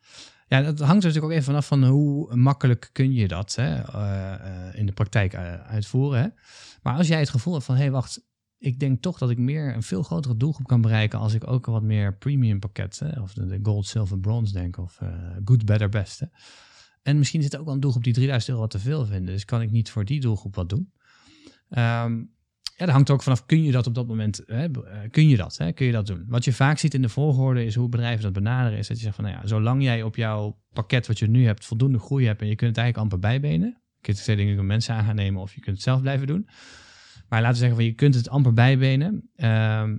Ja, dat hangt natuurlijk ook even vanaf van hoe makkelijk kun je dat hè, uh, in de praktijk uitvoeren. Hè? Maar als jij het gevoel hebt van, hé, hey, wacht, ik denk toch dat ik meer een veel grotere doelgroep kan bereiken als ik ook wat meer premium pakketten, of de, gold, silver, bronze denk, of uh, good, better, best. Hè. En misschien zit er ook wel een doelgroep die 3000 euro wat te veel vinden, dus kan ik niet voor die doelgroep wat doen. Um, ja, dat hangt ook vanaf, kun je dat op dat moment, hè, kun je dat, hè, kun je dat doen? Wat je vaak ziet in de volgorde is hoe bedrijven dat benaderen, is dat je zegt van, nou ja, zolang jij op jouw pakket wat je nu hebt voldoende groei hebt en je kunt het eigenlijk amper bijbenen, je kunt het dingen mensen aan gaan nemen of je kunt het zelf blijven doen, maar laten we zeggen, van, je kunt het amper bijbenen. Uh,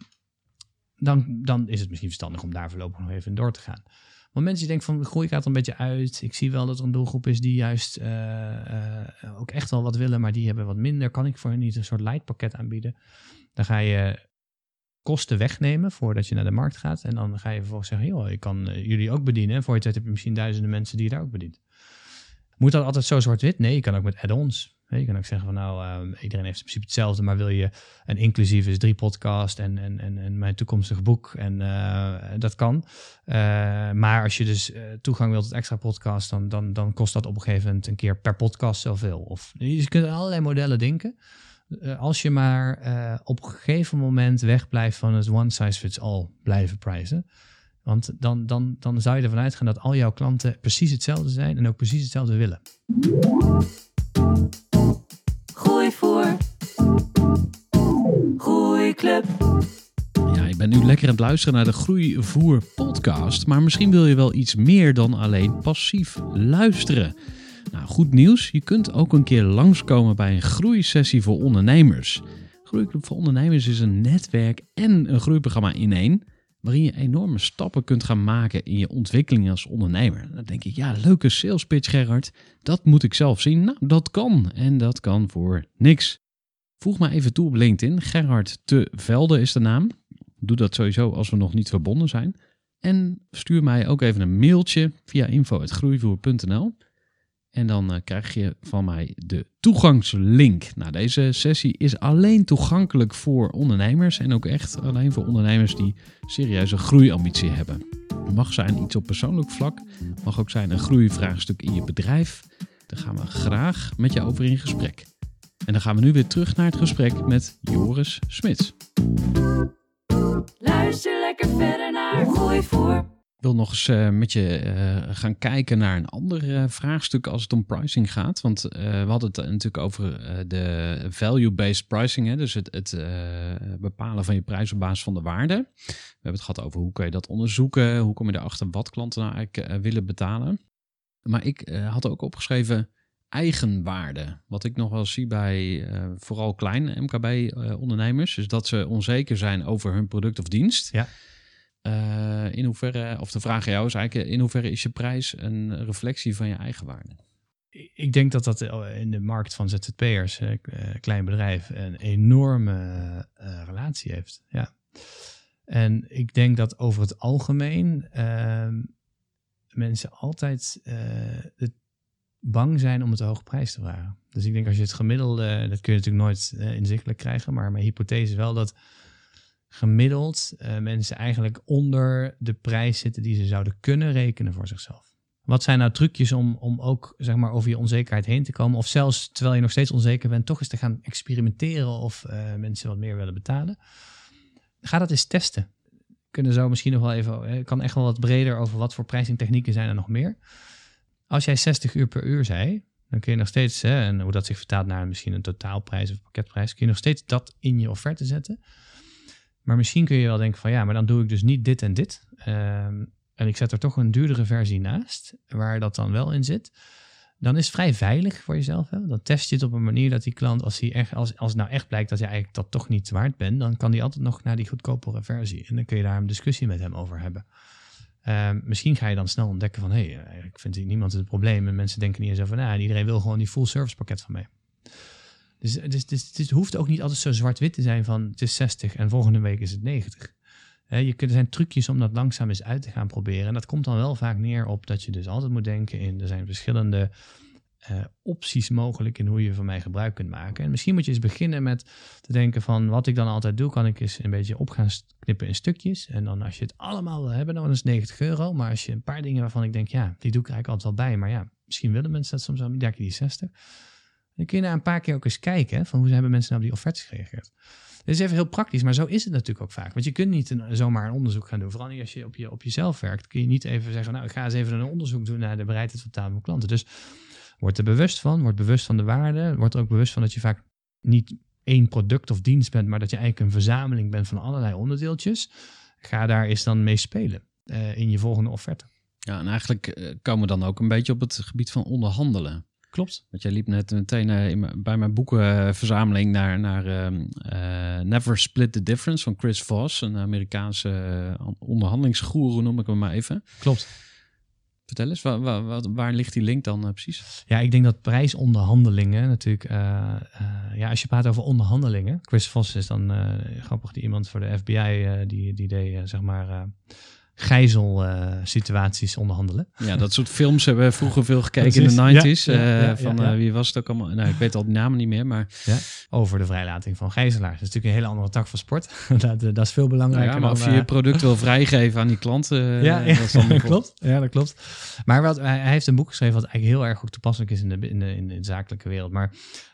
dan, dan is het misschien verstandig om daar voorlopig nog even door te gaan. Want mensen die denken van, groei gaat een beetje uit. Ik zie wel dat er een doelgroep is die juist uh, uh, ook echt wel wat willen, maar die hebben wat minder. Kan ik voor hen niet een soort light pakket aanbieden? Dan ga je kosten wegnemen voordat je naar de markt gaat. En dan ga je vervolgens zeggen, joh, ik kan uh, jullie ook bedienen. voor je tijd heb je misschien duizenden mensen die je daar ook bedient. Moet dat altijd zo zwart-wit? Nee, je kan ook met add-ons. Je kan ook zeggen van nou, uh, iedereen heeft in principe hetzelfde, maar wil je een inclusief is drie podcast en, en, en, mijn toekomstig boek en uh, dat kan. Uh, maar als je dus toegang wilt tot extra podcast, dan, dan, dan kost dat op een gegeven moment een keer per podcast zoveel. Of, je kunt allerlei modellen denken. als je maar op een gegeven moment wegblijft van het one size fits all blijven prijzen. Want dan, dan, dan zou je ervan uitgaan dat al jouw klanten precies hetzelfde zijn en ook precies hetzelfde willen. Gooi voor. Groeiclub. Ja, je bent nu lekker aan het luisteren naar de Groeivoer podcast. Maar misschien wil je wel iets meer dan alleen passief luisteren. Nou, goed nieuws. Je kunt ook een keer langskomen bij een groeisessie voor ondernemers. Groeiclub voor Ondernemers is een netwerk en een groeiprogramma in één waarin je enorme stappen kunt gaan maken in je ontwikkeling als ondernemer. Dan denk ik, ja, leuke sales pitch Gerard, dat moet ik zelf zien. Nou, dat kan en dat kan voor niks. Voeg me even toe op LinkedIn, Gerard Te Velde is de naam. Doe dat sowieso als we nog niet verbonden zijn. En stuur mij ook even een mailtje via info.groeivoer.nl. En dan uh, krijg je van mij de toegangslink. Nou, deze sessie is alleen toegankelijk voor ondernemers. En ook echt alleen voor ondernemers die serieuze groeiambitie hebben. Het mag zijn iets op persoonlijk vlak. mag ook zijn een groeivraagstuk in je bedrijf. Daar gaan we graag met je over in gesprek. En dan gaan we nu weer terug naar het gesprek met Joris Smits. Luister lekker verder naar voor wil nog eens uh, met je uh, gaan kijken naar een ander uh, vraagstuk als het om pricing gaat. Want we hadden het natuurlijk over de value-based pricing. Hè? Dus het, het bepalen van je prijs op basis van de waarde. We hebben het gehad over hoe kun je dat onderzoeken. Hoe kom je erachter wat klanten nou eigenlijk willen betalen. Maar ik had ook opgeschreven eigenwaarde. Wat ik nog wel zie bij vooral kleine MKB-ondernemers. is dat ze onzeker zijn over hun product of dienst. Ja. Uh, in hoeverre, of de vraag aan jou is eigenlijk, in hoeverre is je prijs een reflectie van je eigen waarde? Ik denk dat dat in de markt van ZZP'ers, uh, klein bedrijf, een enorme uh, relatie heeft. Ja. En ik denk dat over het algemeen ehm, mensen altijd bang zijn om het hoge prijs te vragen. Dus ik denk als je het gemiddelde, dat kun je natuurlijk nooit inzichtelijk krijgen, maar mijn hypothese is wel dat gemiddeld uh, mensen eigenlijk onder de prijs zitten die ze zouden kunnen rekenen voor zichzelf. Wat zijn nou trucjes om, om ook zeg maar, over je onzekerheid heen te komen? Of zelfs terwijl je nog steeds onzeker bent, toch eens te gaan experimenteren of uh, mensen wat meer willen betalen? Ga dat eens testen. Kunnen zo misschien nog wel even, ik kan echt wel wat breder over wat voor prijsingtechnieken zijn er nog meer. Als jij 60 uur per uur zei, dan kun je nog steeds, hè, en hoe dat zich vertaalt naar misschien een totaalprijs of pakketprijs, kun je nog steeds dat in je offerte zetten. Maar misschien kun je wel denken van ja, maar dan doe ik dus niet dit en dit. Um, en ik zet er toch een duurdere versie naast, waar dat dan wel in zit. dan is het vrij veilig voor jezelf. Hè? Dan test je het op een manier dat die klant, als, hij echt, als, als nou echt blijkt dat je eigenlijk dat toch niet waard bent, dan kan die altijd nog naar die goedkopere versie. En dan kun je daar een discussie met hem over hebben. Ehm, misschien ga je dan snel ontdekken van, hé, hey, eigenlijk vindt niemand het probleem. En mensen denken niet eens over. En iedereen wil gewoon die full service pakket van mij. Dus, dus, dus, het hoeft ook niet altijd zo zwart-wit te zijn van het is 60 en volgende week is het 90. je kunt, er zijn trucjes om dat langzaam eens uit te gaan proberen. En dat komt dan wel vaak neer op dat je dus altijd moet denken in, er zijn verschillende uh, opties mogelijk in hoe je van mij gebruik kunt maken. En misschien moet je eens beginnen met te denken van wat ik dan altijd doe, kan ik eens een beetje op gaan knippen in stukjes. En dan als je het allemaal wil hebben, dan is het 90 euro. Maar als je een paar dingen waarvan ik denk, ja, die doe ik eigenlijk altijd wel bij. Maar ja, misschien willen mensen dat soms wel, dan die 60. Dan kun je na een paar keer ook eens kijken van hoe hebben mensen nou die offertes gereageerd. Dit is even heel praktisch, maar zo is het natuurlijk ook vaak. Want je kunt niet zomaar een onderzoek gaan doen. Vooral niet als je op, je op jezelf werkt. Kun je niet even zeggen, nou ik ga eens even een onderzoek doen naar de bereidheid van betalen van klanten. Dus word er bewust van, word bewust van de waarde. Word er ook bewust van dat je vaak niet één product of dienst bent, maar dat je eigenlijk een verzameling bent van allerlei onderdeeltjes. Ga daar eens dan mee spelen uh, in je volgende offerte. Ja, en eigenlijk uh, komen we dan ook een beetje op het gebied van onderhandelen. Klopt. Want jij liep net meteen uh, in, bij mijn boekenverzameling naar, naar uh, Never Split the Difference van Chris Voss, een Amerikaanse uh, onderhandelingsgoeroe noem ik hem maar even. Klopt. Vertel eens, waar, waar, waar ligt die link dan precies? Ja, ik denk dat prijsonderhandelingen natuurlijk, ja, als je praat over onderhandelingen, Chris Voss is dan grappig, die iemand voor de FBI, die, die deed zeg maar gijzelsituaties uh, onderhandelen. Ja, dat soort films hebben we vroeger veel gekeken in de 90s. Ja, uh, van uh, wie was het ook allemaal? Nou, ik weet al die namen niet meer, maar... Over de vrijlating van gijzelaars. Dat is natuurlijk een hele andere tak van sport. dat, dat is veel belangrijker nou ja, maar of je je product wil vrijgeven aan die klanten. ja, dat klopt. Ja, dat klopt. Maar wat, hij heeft een boek geschreven wat eigenlijk heel erg goed toepasselijk is in de, in de, in de zakelijke wereld. Maar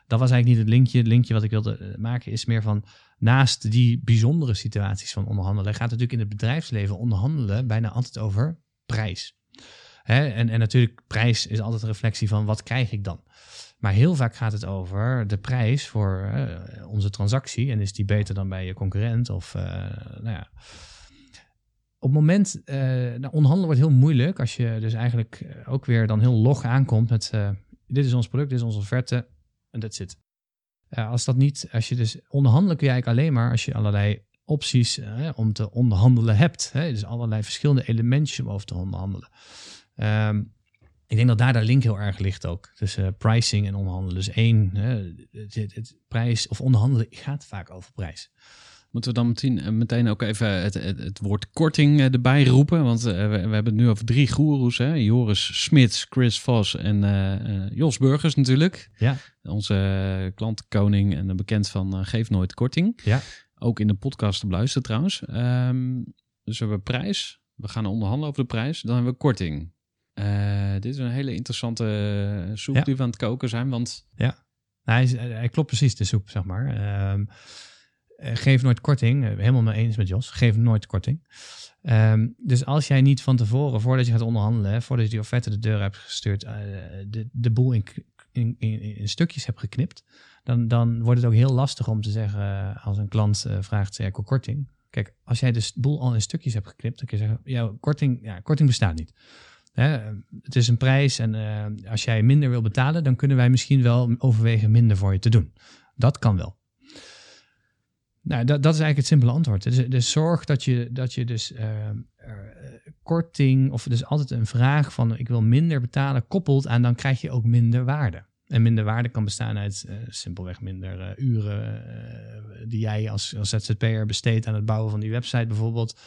dat was eigenlijk niet het linkje. Het linkje wat ik wilde maken is meer van naast die bijzondere situaties van onderhandelen, gaat het natuurlijk in het bedrijfsleven onderhandelen bijna altijd over prijs. Hè? En, en natuurlijk, prijs is altijd een reflectie van wat krijg ik dan. Maar heel vaak gaat het over de prijs voor onze transactie. En is die beter dan bij je concurrent? Of uh, nou ja. Op het moment, uh, onderhandelen wordt heel moeilijk als je dus eigenlijk ook weer dan heel log aankomt met dit is ons product, dit is onze offerte en dat zit. Uh, als dat niet, als je dus onderhandelen kun je eigenlijk alleen maar als je allerlei opties uh, om te onderhandelen hebt. Hè? Dus allerlei verschillende elementjes om over te onderhandelen. Um, ik denk dat daar de link heel erg ligt ook. Tussen uh, pricing en onderhandelen. Dus één, het, prijs of onderhandelen gaat vaak over prijs. Moeten we dan meteen, eh, meteen ook even het, het, het woord korting eh, erbij roepen? Want uh, we, we, hebben het nu over drie goeroes. Hè? Joris Smits, Chris Vos en uh, Jos Burgers natuurlijk. Ja. Onze klantenkoning en bekend van Geef Nooit Korting. Ja. Ook in de podcast te beluisteren trouwens. Um, dus we hebben prijs. We gaan onderhandelen over de prijs. Dan hebben we korting. dit is een hele interessante soep ja. die we aan het koken zijn. Want... Ja, hij, hij klopt precies de soep, zeg maar. Um, uh, geef nooit korting. Uh, helemaal mee eens met Jos. Geef nooit korting. Um, dus als jij niet van tevoren, voordat je gaat onderhandelen, voordat je die offerte de deur hebt gestuurd, uh, de, de boel in, in, in, in, stukjes hebt geknipt, dan, dan wordt het ook heel lastig om te zeggen als een klant vraagt, ik korting. Kijk, als jij dus de boel al in stukjes hebt geknipt, dan kun je zeggen, ja, korting, ja, korting bestaat niet. Hè, het is een prijs en als jij minder wil betalen, dan kunnen wij misschien wel overwegen minder voor je te doen. Dat kan wel. Nou, dat, dat is eigenlijk het simpele antwoord. Dus, dus zorg dat je, dat je dus uh, korting, of dus altijd een vraag van ik wil minder betalen, koppelt aan dan krijg je ook minder waarde. En minder waarde kan bestaan uit uh, simpelweg minder uh, uren die jij als, als ZZP'er besteedt aan het bouwen van die website bijvoorbeeld.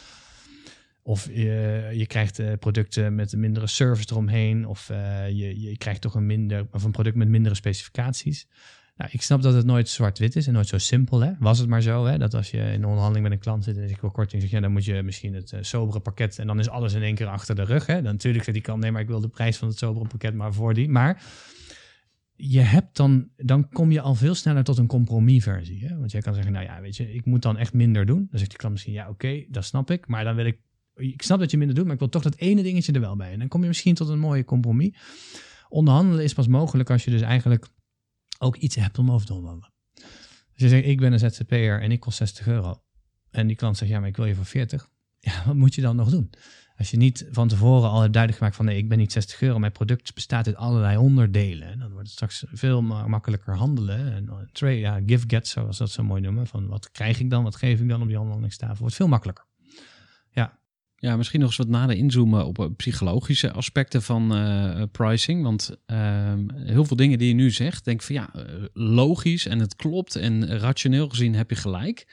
Of je, je krijgt producten met een mindere service eromheen. Of je, je krijgt toch een, minder, of een product met mindere specificaties. Nou, ik snap dat het nooit zwart-wit is en nooit zo simpel. Hè? Was het maar zo, hè? dat als je in onderhandeling met een klant zit en ik wil korting, zeg ja, dan moet je misschien het uh, sobere pakket en dan is alles in één keer achter de rug. Hè? Dan natuurlijk zegt die klant, nee, maar ik wil de prijs van het sobere pakket maar voor die. Maar je hebt dan, dan kom je al veel sneller tot een compromisversie. Hè? Want jij kan zeggen, nou ja, weet je, ik moet dan echt minder doen. Dan zegt die klant misschien, ja, oké, dat snap ik. Maar dan wil ik, ik snap dat je minder doet, maar ik wil toch dat ene dingetje er wel bij. En dan kom je misschien tot een mooie compromis. Onderhandelen is pas mogelijk als je dus eigenlijk ook iets hebt om over te onderhandelen. Dus je zegt, ik ben een ZZP'er en ik kost 60 euro. En die klant zegt, ja, maar ik wil je voor 40. Ja, wat moet je dan nog doen? Als je niet van tevoren al hebt duidelijk gemaakt van nee, ik ben niet 60 euro, mijn product bestaat uit allerlei onderdelen. Dan wordt het straks veel ma- makkelijker handelen. En trade, ja, give get, zoals dat zo mooi noemen. Van wat krijg ik dan, wat geef ik dan op die handelingstafel. Wordt veel makkelijker. Ja, misschien nog eens wat nader inzoomen op eh, psychologische aspecten van eh, pricing. Want ehm, heel veel dingen die je nu zegt, denk van ja, eh, logisch en het klopt en rationeel gezien heb je gelijk.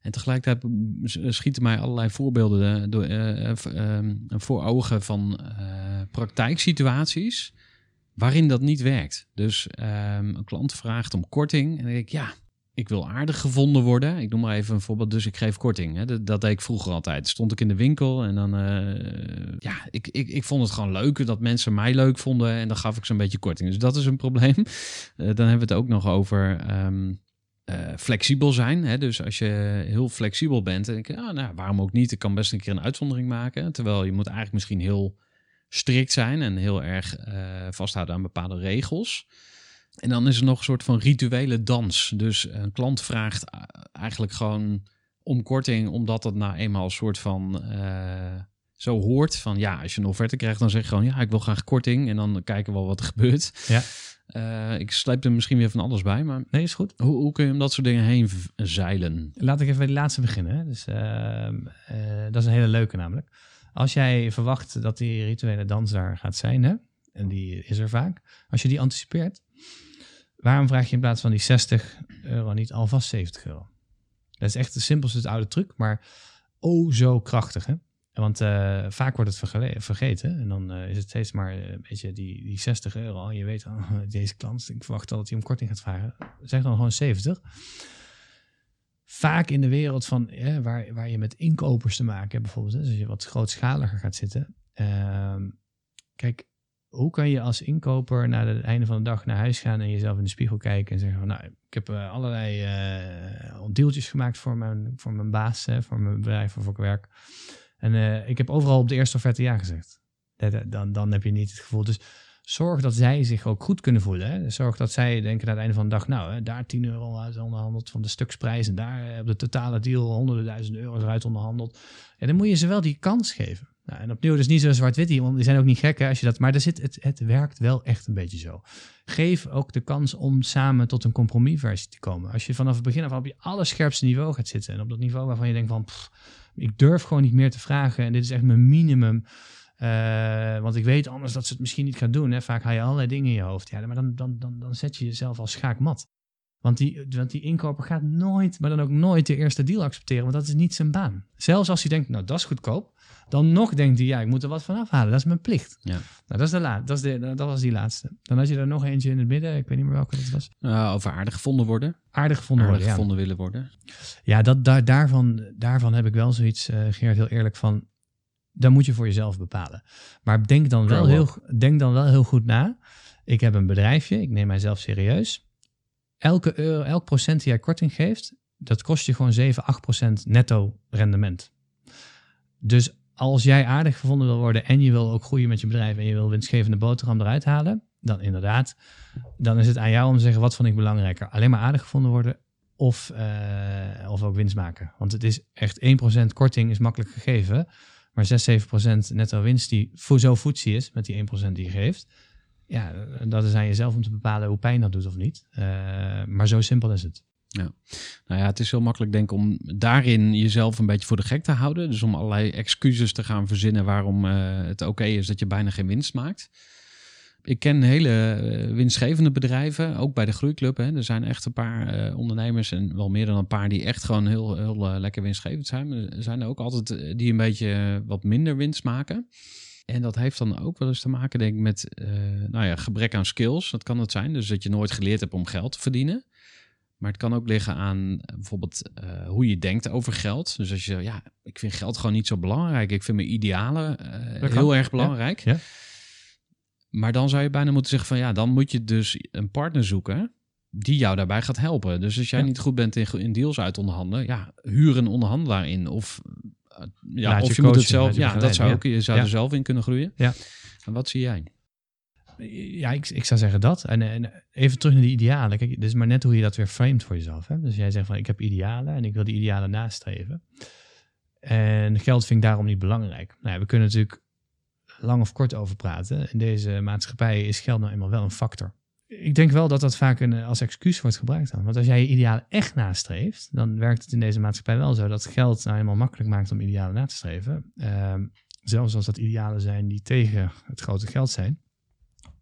En tegelijkertijd schieten mij allerlei voorbeelden eh, door, eh, ehm, voor ogen van eh, praktijksituaties waarin dat niet werkt. Dus ehm, een klant vraagt om korting en dan denk ik ja, ik wil aardig gevonden worden. Ik noem maar even een voorbeeld, dus ik geef korting. Hè. Dat, deed ik vroeger altijd. Stond ik in de winkel en dan, eh, ja, ik, ik, ik vond het gewoon leuk dat mensen mij leuk vonden en dan gaf ik ze een beetje korting. Dus dat is een probleem. Eh, dan hebben we het ook nog over ehm, eh, flexibel zijn. Hè. Dus als je heel flexibel bent, dan denk je, ah, nou, waarom ook niet? Ik kan best een keer een uitzondering maken. Terwijl je moet eigenlijk misschien heel strikt zijn en heel erg vasthouden aan bepaalde regels. En dan is er nog een soort van rituele dans. Dus een klant vraagt eigenlijk gewoon om korting, omdat het nou eenmaal een soort van eh, zo hoort. Van ja, als je een offerte krijgt, dan zeg je gewoon ja, ik wil graag korting. En dan kijken we wel wat er gebeurt. Ja. Eh, ik sleep er misschien weer van alles bij, maar Nee, is goed. hoe, hoe kun je om dat soort dingen heen zeilen? Laat ik even bij de laatste beginnen. Hè. Dus, ehm, eh, dat is een hele leuke namelijk. Als jij verwacht dat die rituele dans daar gaat zijn, hè, en die is er vaak. Als je die anticipeert, waarom vraag je in plaats van die 60 euro niet alvast 70 euro? Dat is echt de simpelste oude truc, maar oh zo krachtig. Hè? Want eh, vaak wordt het vergeten en dan eh, is het steeds maar eh, een beetje die, die 60 euro. Je weet, oh, deze klant, ik verwacht al dat hij om korting gaat vragen. Zeg dan gewoon 70 vaak in de wereld van hè, waar, waar je met inkopers te maken hebt, bijvoorbeeld, hè, dus als je wat grootschaliger gaat zitten. Ehm, kijk, hoe kan je als inkoper na het einde van de dag naar huis gaan en jezelf in de spiegel kijken en zeggen van, nou, ik heb eh, allerlei eh deeltjes gemaakt voor mijn, voor mijn baas, hè, voor mijn bedrijf waarvoor ik werk. En eh, ik heb overal op de eerste offerte ja gezegd. Dan, dan heb je niet het gevoel. Dus zorg dat zij zich ook goed kunnen voelen. Hè? Zorg dat zij denken aan het einde van de dag, nou, hè, daar 10 euro uit onderhandeld van de stuksprijs en daar op de totale deal honderden duizend euro's eruit onderhandeld. Ja, dan moet je ze wel die kans geven. Nou, en opnieuw, dus niet zo zwart-wit, want die zijn ook niet gek als je dat, maar er zit, het, het werkt wel echt een beetje zo. Geef ook de kans om samen tot een compromisversie te komen. Als je vanaf het begin af op je allerscherpste niveau gaat zitten en op dat niveau waarvan je denkt van, ik durf gewoon niet meer te vragen en dit is echt mijn minimum. Eh, want ik weet anders dat ze het misschien niet gaan doen. Hè. Vaak haal je allerlei dingen in je hoofd. Ja, maar dan, dan, dan, dan zet je jezelf als schaakmat. Want die, want die inkoper gaat nooit, maar dan ook nooit de eerste deal accepteren. Want dat is niet zijn baan. Zelfs als hij denkt, nou dat is goedkoop. Dan nog denkt hij, ja, ik moet er wat van afhalen. Dat is mijn plicht. Ja. Nou, dat, is de la dat, is de, dat was die laatste. Dan had je er nog eentje in het midden. Ik weet niet meer welke dat was. Uh, over aardig gevonden worden. Aardig gevonden aardig worden, ja. gevonden willen worden. Ja, dat, daar, daarvan, daarvan heb ik wel zoiets, uh, Geert, heel eerlijk van. Dan moet je voor jezelf bepalen. Maar denk dan, wel heel, denk dan wel heel goed na. Ik heb een bedrijfje, ik neem mijzelf serieus. Elke euro, elk procent die jij korting geeft, dat kost je gewoon 7, 8 procent netto rendement. Dus als jij aardig gevonden wil worden en je wil ook groeien met je bedrijf en je wil winstgevende boterham eruit halen, dan inderdaad, dan is het aan jou om te zeggen wat vond ik belangrijker. Alleen maar aardig gevonden worden of, uh, of ook winst maken. Want het is echt 1% korting is makkelijk gegeven. Maar 6, 7% netto winst die zo voetzie is met die 1% die je geeft. Ja, dat is aan jezelf om te bepalen hoe pijn dat doet of niet. Uh, maar zo simpel is het. Ja, nou ja, het is heel makkelijk denk ik om daarin jezelf een beetje voor de gek te houden. Dus om allerlei excuses te gaan verzinnen waarom uh, het oké is dat je bijna geen winst maakt. Ik ken hele uh, winstgevende bedrijven, ook bij de Groeiclub. Hè. Er zijn echt een paar uh, ondernemers en wel meer dan een paar die echt gewoon heel, heel lekker winstgevend zijn. Er zijn er ook altijd die een beetje wat minder winst maken. En dat heeft dan ook wel eens te maken, denk ik, met nou ja, gebrek aan skills. Dat kan het zijn, dus dat je nooit geleerd hebt om geld te verdienen. Maar het kan ook liggen aan bijvoorbeeld uh, hoe je denkt over geld. Dus als je, ja, ik vind geld gewoon niet zo belangrijk. Ik vind mijn idealen uh, heel erg belangrijk. Ja. Ja. Maar dan zou je bijna moeten zeggen van ja, dan moet je dus een partner zoeken die jou daarbij gaat helpen. Dus als jij ja. niet goed bent in, in deals uit onderhandelen, ja, huur een onderhandelaar in. Of, uh, ja, Laat of je, je, coachen, moet het zelf, ja, dat zou ook, je zou er zelf in kunnen groeien. Ja. En wat zie jij? Ja, ik, ik zou zeggen dat. En, en, even terug naar die idealen. Kijk, het is maar net hoe je dat weer framed voor jezelf. Hè? Dus jij zegt van ik heb idealen en ik wil die idealen nastreven. En geld vind ik daarom niet belangrijk. Nou, we kunnen natuurlijk lang of kort over praten. In deze maatschappij is geld nou eenmaal wel een factor. Ik denk wel dat dat vaak een, als excuus wordt gebruikt dan. Want als jij je idealen echt nastreeft, dan werkt het in deze maatschappij wel zo dat geld nou eenmaal makkelijk maakt om idealen na te streven. Ehm, zelfs als dat idealen zijn die tegen het grote geld zijn.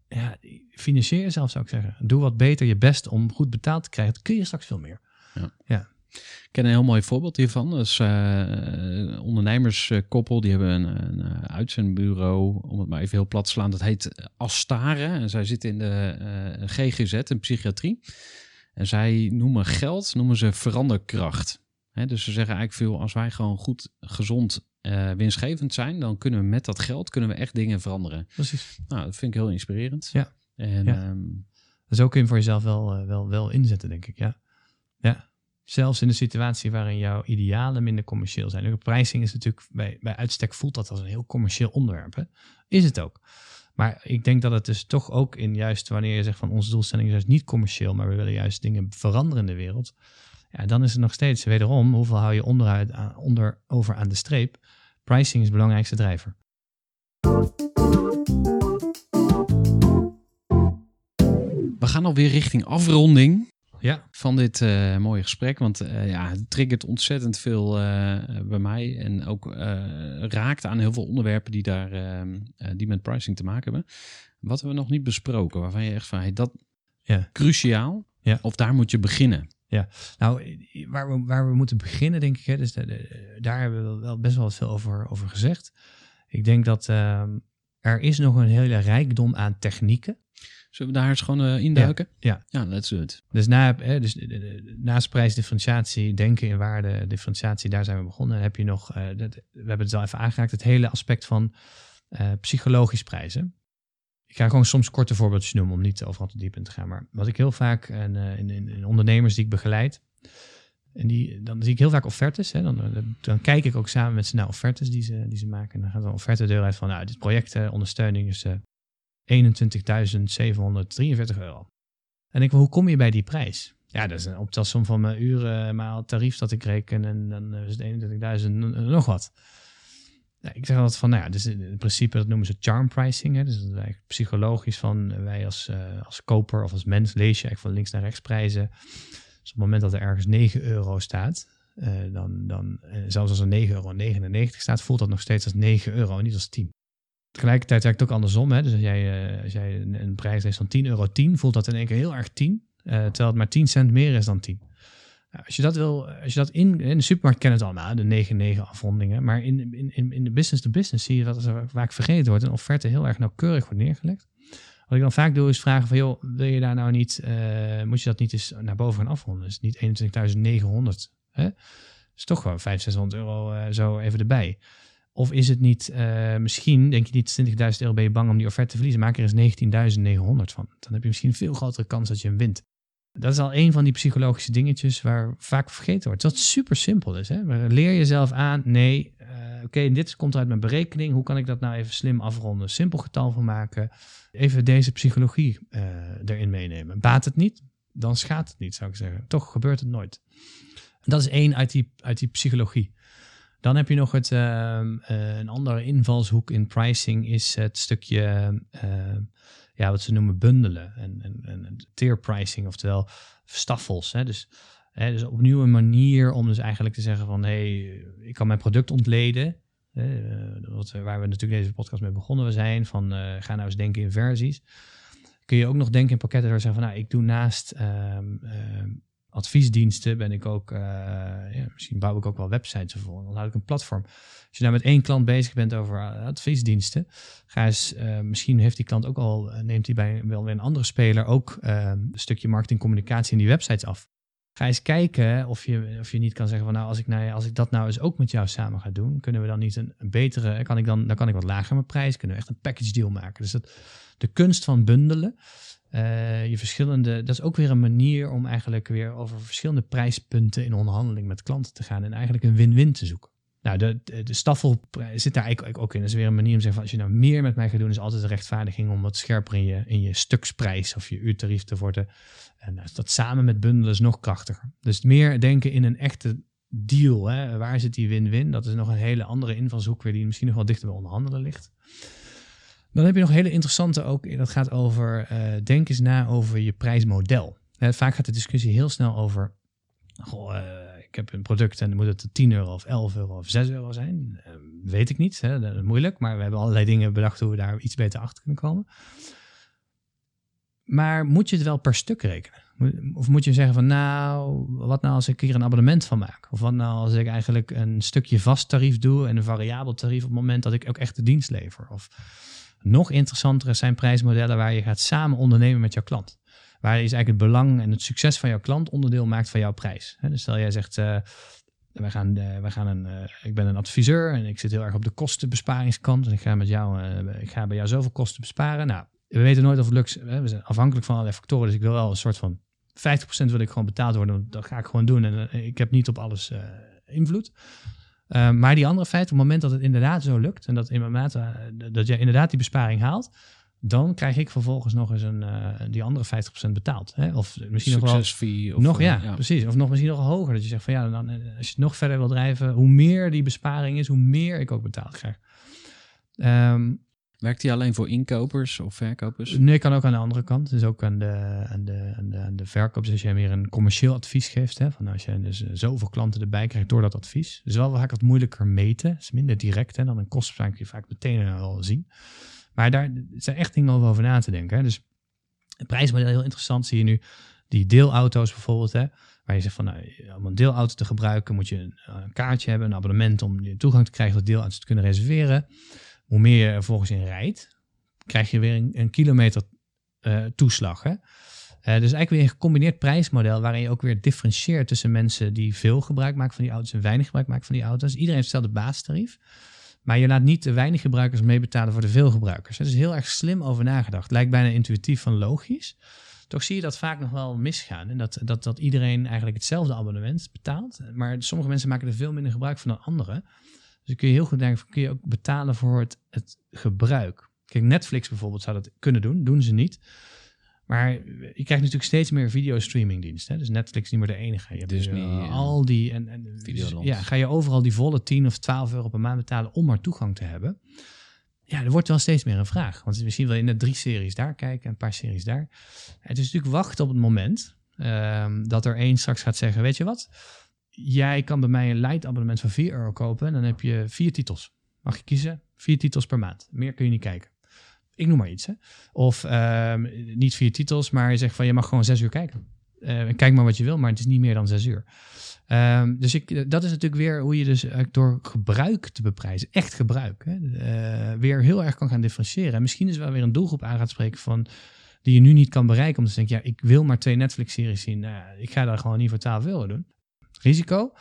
Ja, financier jezelf zou ik zeggen. Doe wat beter je best om goed betaald te krijgen. Dan kun je straks veel meer. Ja. ja. Ik ken een heel mooi voorbeeld hiervan. Dat is uh, een ondernemerskoppel. Die hebben een, een eh, uitzendbureau, om het maar even heel plat te slaan. Dat heet Astare. En zij zitten in de uh, GGZ, in psychiatrie. En zij noemen geld, noemen ze veranderkracht. He, dus ze zeggen eigenlijk veel, als wij gewoon goed, gezond, uh, winstgevend zijn, dan kunnen we met dat geld kunnen we echt dingen veranderen. Precies. Nou, dat vind ik heel inspirerend. Ja. En, ja. Um, ook kun je voor jezelf wel, wel, wel inzetten, denk ik. Ja. Ja. Zelfs in een situatie waarin jouw idealen minder commercieel zijn. De pricing is natuurlijk bij, bij uitstek voelt dat als een heel commercieel onderwerp. Hè? Is het ook. Maar ik denk dat het dus toch ook in juist wanneer je zegt van onze doelstelling is juist niet commercieel, maar we willen juist dingen veranderen in de wereld. Ja, dan is het nog steeds wederom, hoeveel hou je onderuit aan, onder, over aan de streep? Pricing is de belangrijkste drijver. We gaan alweer richting afronding ja. van dit uh, mooie gesprek. Want uh, ja, het triggert ontzettend veel uh, bij mij. En ook raakt aan heel veel onderwerpen die, daar, ehm, die met pricing te maken hebben. Wat hebben we nog niet besproken? Waarvan je echt van, hey, dat ja. cruciaal. Ja. Of daar moet je beginnen. Ja, nou, waar we, waar we moeten beginnen, denk ik, hè, dus de, de, daar hebben we wel best wel veel over, over gezegd. Ik denk dat uh, er is nog een hele rijkdom aan technieken. Zullen we daar eens gewoon uh, induiken? Ja, ja. ja, let's do it. Dus, na, hè, dus naast prijsdifferentiatie, denken in waarde, differentiatie, daar zijn we begonnen. Dan heb je nog, uh, dat, we hebben het al even aangeraakt, het hele aspect van uh, psychologisch prijzen. Ik ga gewoon soms korte voorbeeldjes noemen om niet overal te diep in te gaan. Maar wat ik heel vaak en, uh, in, in, in, ondernemers die ik begeleid, en die, dan zie ik heel vaak offertes. Hè, dan, dan kijk ik ook samen met ze naar offertes die ze, die ze maken. En dan gaat een offerte deur uit van, nou, dit project ondersteuning is uh, 21.743 euro. En ik, hoe kom je bij die prijs? Ja, dat is een optelsom van mijn uren maal tarief dat ik reken en dan is het 21.000 nog wat. Ik zeg altijd van, nou ja, dus in principe dat noemen ze charm pricing. Hè? Dus dat is eigenlijk psychologisch van wij als, uh, als koper of als mens lees je eigenlijk van links naar rechts prijzen. Dus op het moment dat er ergens 9 euro staat, uh, dan, dan zelfs als er 9,99 euro staat, voelt dat nog steeds als 9 euro en niet als 10. Tegelijkertijd werkt het ook andersom. Hè? Dus als jij, als jij een, een prijs leest van 10,10 euro, 10, voelt dat in één keer heel erg 10. terwijl het maar 10 cent meer is dan 10. Nou, als je dat wil, als je dat in, in de supermarkt kennen het allemaal, de 9-9 afrondingen. Maar in, in, in de business to business zie je dat er vaak vergeten wordt. Een offerte heel erg nauwkeurig wordt neergelegd. Wat ik dan vaak doe is vragen van, joh, wil je daar nou niet, uh, moet je dat niet eens naar boven gaan afronden? Dus niet 21.900. Hè? is toch gewoon 500, 600 euro uh, zo even erbij. Of is het niet, misschien denk je niet 20.000 euro ben je bang om die offerte te verliezen. Maak er eens 19.900 van. Dan heb je misschien een veel grotere kans dat je hem wint. Dat is al een van die psychologische dingetjes waar vaak vergeten wordt. Dat super simpel is. Hè? Leer jezelf aan, nee, uh, oké, dit komt uit mijn berekening. Hoe kan ik dat nou even slim afronden? Simpel getal van maken. Even deze psychologie uh, erin meenemen. Baat het niet, dan schaadt het niet, zou ik zeggen. Toch gebeurt het nooit. Dat is één uit die, uit die psychologie. Dan heb je nog het, uh, uh, een andere invalshoek in pricing is het stukje ja, wat ze noemen bundelen en, en, en tier pricing, oftewel staffels. Hè? Dus, hè, dus opnieuw een manier om dus eigenlijk te zeggen van hé, hey, ik kan mijn product ontleden. Hè, wat, waar we natuurlijk deze podcast mee begonnen zijn, van uh, ga nou eens denken in versies. Kun je ook nog denken in pakketten waar zeggen van nou, ik doe naast um, um, adviesdiensten ben ik ook, uh, ja, misschien bouw ik ook wel websites voor. Dan houd ik een platform. Als je nou met één klant bezig bent over adviesdiensten, ga eens, uh, misschien heeft die klant ook al, neemt hij bij wel weer een andere speler ook een stukje marketing communicatie in die websites af. Ga eens kijken of je, of je niet kan zeggen van nou als ik, nou, als ik dat nou eens ook met jou samen ga doen, kunnen we dan niet een, een betere, kan ik dan, dan kan ik wat lager mijn prijs, kunnen we echt een package deal maken. Dus dat, de kunst van bundelen, uh, je verschillende, dat is ook weer een manier om eigenlijk weer over verschillende prijspunten in onderhandeling met klanten te gaan en eigenlijk een win-win te zoeken. Nou, de, de, staffel zit daar eigenlijk ook in. Dat is weer een manier om te zeggen van als je nou meer met mij gaat doen, is altijd de rechtvaardiging om wat scherper in je, in je stuksprijs of je uurtarief te worden. En dat samen met bundelen is nog krachtiger. Dus meer denken in een echte deal? Hè? Waar zit die win-win? Dat is nog een hele andere invalshoek weer die misschien nog wel dichter bij onderhandelen ligt. Dan heb je nog hele interessante ook, dat gaat over, eh, denk eens na over je prijsmodel. Hè, vaak gaat de discussie heel snel over, goh, eh, ik heb een product en moet het 10 euro of 11 euro of 6 euro zijn. Eh, weet ik niet, hè? dat is moeilijk, maar we hebben allerlei dingen bedacht hoe we daar iets beter achter kunnen komen. Maar moet je het wel per stuk rekenen? Of moet je zeggen van nou, wat nou als ik hier een abonnement van maak? Of wat nou als ik eigenlijk een stukje vast tarief doe en een variabel tarief op het moment dat ik ook echt de dienst lever? Of nog interessanter zijn prijsmodellen waar je gaat samen ondernemen met jouw klant. Waar is eigenlijk het belang en het succes van jouw klant onderdeel maakt van jouw prijs. Dus stel jij zegt, eh, wij gaan, eh, wij gaan een, eh, ik ben een adviseur en ik zit heel erg op de kostenbesparingskant. En ik ga, met jou, ik ga bij jou zoveel kosten besparen. Nou, we weten nooit of het lukt. We zijn afhankelijk van allerlei factoren. Dus ik wil wel een soort van 50% wil ik gewoon betaald worden. Dat ga ik gewoon doen. En ik heb niet op alles invloed. Uh, maar die andere feiten, op het moment dat het inderdaad zo lukt. En dat, inderdaad, uh, dat je inderdaad die besparing haalt. Dan krijg ik vervolgens nog eens een, uh, die andere 50% betaald. Hè? Of misschien nog wel. Succesfee. Of, nog, eh, ja, precies. Of nog misschien nog hoger. Dat je zegt van ja, dan, eh, als je het nog verder wil drijven. Hoe meer die besparing is, hoe meer ik ook betaald krijg. Ehm, Werkt die alleen voor inkopers of verkopers? Nee, kan ook aan de andere kant. Dus ook aan de, aan de, aan de, aan de verkoop. Dus als je meer een commercieel advies geeft. Hè, van als je dus eh, zoveel klanten erbij krijgt door dat advies. Dus wel vaak wat moeilijker meten. Het is minder direct. Hè, dan een kostenbesparing kun je vaak meteen wel zien. Maar daar zijn echt dingen over na te denken. Hè. Dus het prijsmodel heel interessant. Zie je nu die deelauto's bijvoorbeeld. Hè, waar je zegt van nou, om een deelauto te gebruiken moet je een, een kaartje hebben. Een abonnement om toegang te krijgen tot deelauto's te kunnen reserveren. Hoe meer je er volgens in rijdt, krijg je weer een, een kilometer uh, toeslag. Hè? Uh, dus eigenlijk weer een gecombineerd prijsmodel waarin je ook weer differentieert tussen mensen die veel gebruik maken van die auto's en weinig gebruik maken van die auto's. Iedereen heeft hetzelfde basistarief. Maar je laat niet de weinig gebruikers meebetalen voor de veel gebruikers. Dat is heel erg slim over nagedacht. Lijkt bijna intuïtief van logisch. Toch zie je dat vaak nog wel misgaan. En dat, dat, dat iedereen eigenlijk hetzelfde abonnement betaalt. Maar sommige mensen maken er veel minder gebruik van dan anderen. Dus kun je heel goed denken, kun je ook betalen voor het, het gebruik. Kijk, Netflix bijvoorbeeld zou dat kunnen doen, doen ze niet. Maar je krijgt natuurlijk steeds meer videostreamingdiensten. Dus Netflix is niet meer de enige. Je hebt Disney, uh, al die en, en ja, ga je overal die volle 10 of 12 euro per maand betalen om maar toegang te hebben. Ja, er wordt wel steeds meer een vraag. Want misschien wil je net drie series daar kijken, een paar series daar. Het is natuurlijk wachten op het moment uh, dat er één straks gaat zeggen, weet je wat? Jij kan bij mij een light abonnement van 4 euro kopen. En dan heb je vier titels. Mag je kiezen? Vier titels per maand. Meer kun je niet kijken. Ik noem maar iets. Hè? Of uh, niet vier titels, maar je zegt van je mag gewoon zes uur kijken. Uh, kijk maar wat je wil, maar het is niet meer dan zes uur. Uh, dus ik, dat is natuurlijk weer hoe je dus door gebruik te beprijzen, echt gebruik, hè, weer heel erg kan gaan differentiëren. En misschien is wel weer een doelgroep aan gaat spreken van die je nu niet kan bereiken. Omdat je denkt, ja, ik wil maar twee Netflix-series zien. Nou, ik ga daar gewoon niet voor 12 euro doen risico.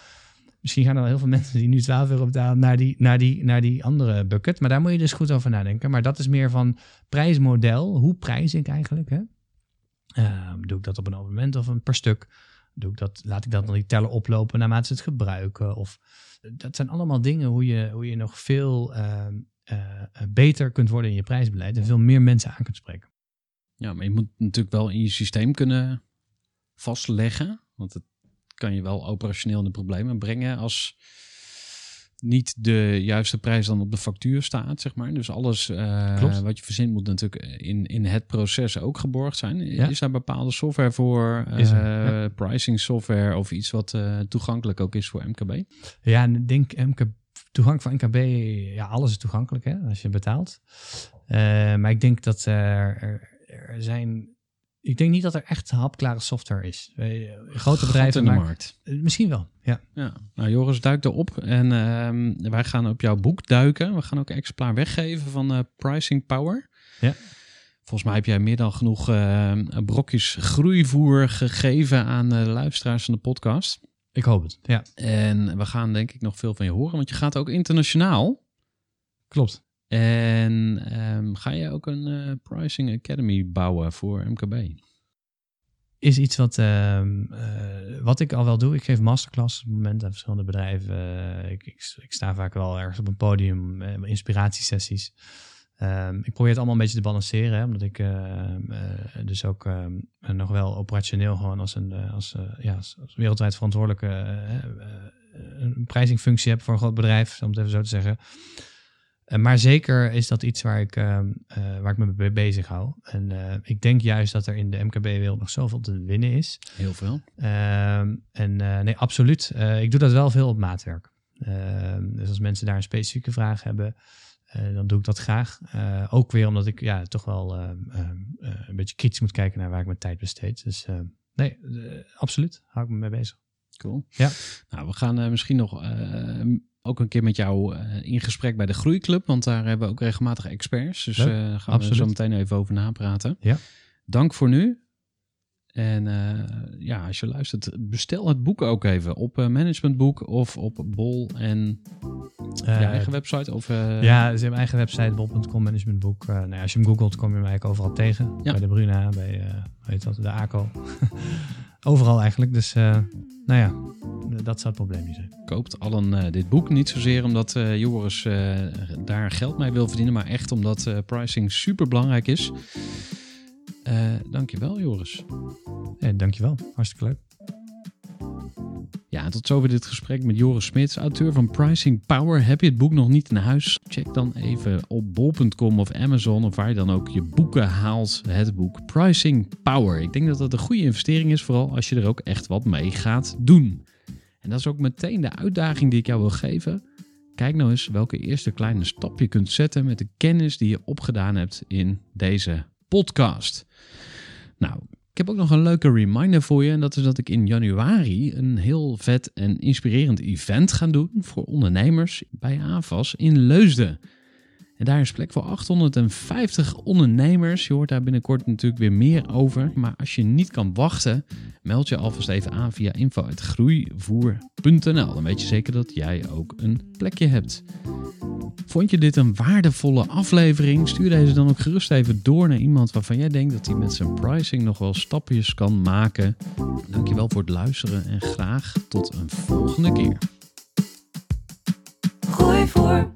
Misschien gaan er wel heel veel mensen die nu 12 euro betalen naar die, naar, die, naar die andere bucket. Maar daar moet je dus goed over nadenken. Maar dat is meer van prijsmodel. Hoe prijs ik eigenlijk? Hè? Uh, doe ik dat op een abonnement of een per stuk? Doe ik dat, laat ik dat dan niet tellen oplopen naarmate ze het gebruiken? Of, dat zijn allemaal dingen hoe je, hoe je nog veel uh, uh, beter kunt worden in je prijsbeleid. En veel meer mensen aan kunt spreken. Ja, maar je moet natuurlijk wel in je systeem kunnen vastleggen. Want het kan je wel operationeel in de problemen brengen als niet de juiste prijs dan op de factuur staat, zeg maar. Dus alles uh, wat je verzint moet natuurlijk in, in het proces ook geborgd zijn. Ja. Is daar bepaalde software voor, uh, ja. pricing software of iets wat uh, toegankelijk ook is voor MKB? Ja, ik denk MKB, toegang van MKB, ja, alles is toegankelijk hè, als je betaalt. maar ik denk dat er, er zijn ik denk niet dat er echt hapklare software is. Grote bedrijven in de maken, markt. Misschien wel, ja. ja. Nou, Joris duikt erop en uh, wij gaan op jouw boek duiken. We gaan ook een exemplaar weggeven van uh, Pricing Power. Ja. Volgens mij heb jij meer dan genoeg uh, brokjes groeivoer gegeven aan de luisteraars van de podcast. Ik hoop het, ja. En we gaan denk ik nog veel van je horen, want je gaat ook internationaal. Klopt. En um, ga je ook een uh, Pricing Academy bouwen voor MKB? Is iets wat, uh, uh, wat ik al wel doe. Ik geef masterclass op het moment aan verschillende bedrijven. Uh, ik, ik, sta vaak wel ergens op een podium, inspiratiesessies. Um, ik probeer het allemaal een beetje te balanceren, hè, omdat ik dus ook nog wel operationeel gewoon als een als, ja, als, als wereldwijd verantwoordelijke een prijzingfunctie heb voor een groot bedrijf, om het even zo te zeggen. Uh, maar zeker is dat iets waar ik, uh, uh, waar ik me mee bezig hou. En ik denk juist dat er in de MKB-wereld nog zoveel te winnen is. Heel veel. Ehm, en nee, absoluut. ik doe dat wel veel op maatwerk. Ehm, dus als mensen daar een specifieke vraag hebben, dan doe ik dat graag. ook weer omdat ik ja, toch wel een beetje kritisch moet kijken naar waar ik mijn tijd besteed. Dus nee, absoluut. Hou ik me mee bezig. Cool. Ja. Nou, we gaan misschien nog ook een keer met jou uh, in gesprek bij de Groeiclub. Want daar hebben we ook regelmatig experts. Dus uh, gaan Absoluut. we zo meteen even over napraten. Ja. Dank voor nu. En uh, ja, als je luistert, bestel het boek ook even op Managementboek of op Bol en je eigen website. Of, ja, ze hebben eigen website, bol.com managementboek. nou ja, als je hem googelt, kom je hem eigenlijk overal tegen. Ja. Bij de Bruna, bij weet dat, de ACO. overal eigenlijk. Dus nou ja, dat zou het probleem niet zijn. Koopt allen uh, dit boek niet zozeer omdat uh, Joris uh, daar geld mee wil verdienen, maar echt omdat pricing super belangrijk is. Dankjewel, Joris. Ja, dankjewel, hartstikke leuk. Ja, tot zover dit gesprek met Joris Smits, auteur van Pricing Power. Heb je het boek nog niet in huis? Check dan even op bol.com of Amazon of waar je dan ook je boeken haalt. Het boek Pricing Power. Ik denk dat dat een goede investering is, vooral als je er ook echt wat mee gaat doen. En dat is ook meteen de uitdaging die ik jou wil geven. Kijk nou eens welke eerste kleine stap je kunt zetten met de kennis die je opgedaan hebt in deze podcast. Nou, ik heb ook nog een leuke reminder voor je. En dat is dat ik in januari een heel vet en inspirerend event ga doen voor ondernemers bij AVAS in Leusden. En daar is plek voor 850 ondernemers. Je hoort daar binnenkort natuurlijk weer meer over. Maar als je niet kan wachten, meld je alvast even aan via info.groeivoer.nl. Dan weet je zeker dat jij ook een plekje hebt. Vond je dit een waardevolle aflevering? Stuur deze dan ook gerust even door naar iemand waarvan jij denkt dat hij met zijn pricing nog wel stapjes kan maken. Dankjewel voor het luisteren en graag tot een volgende keer. Gooi voor.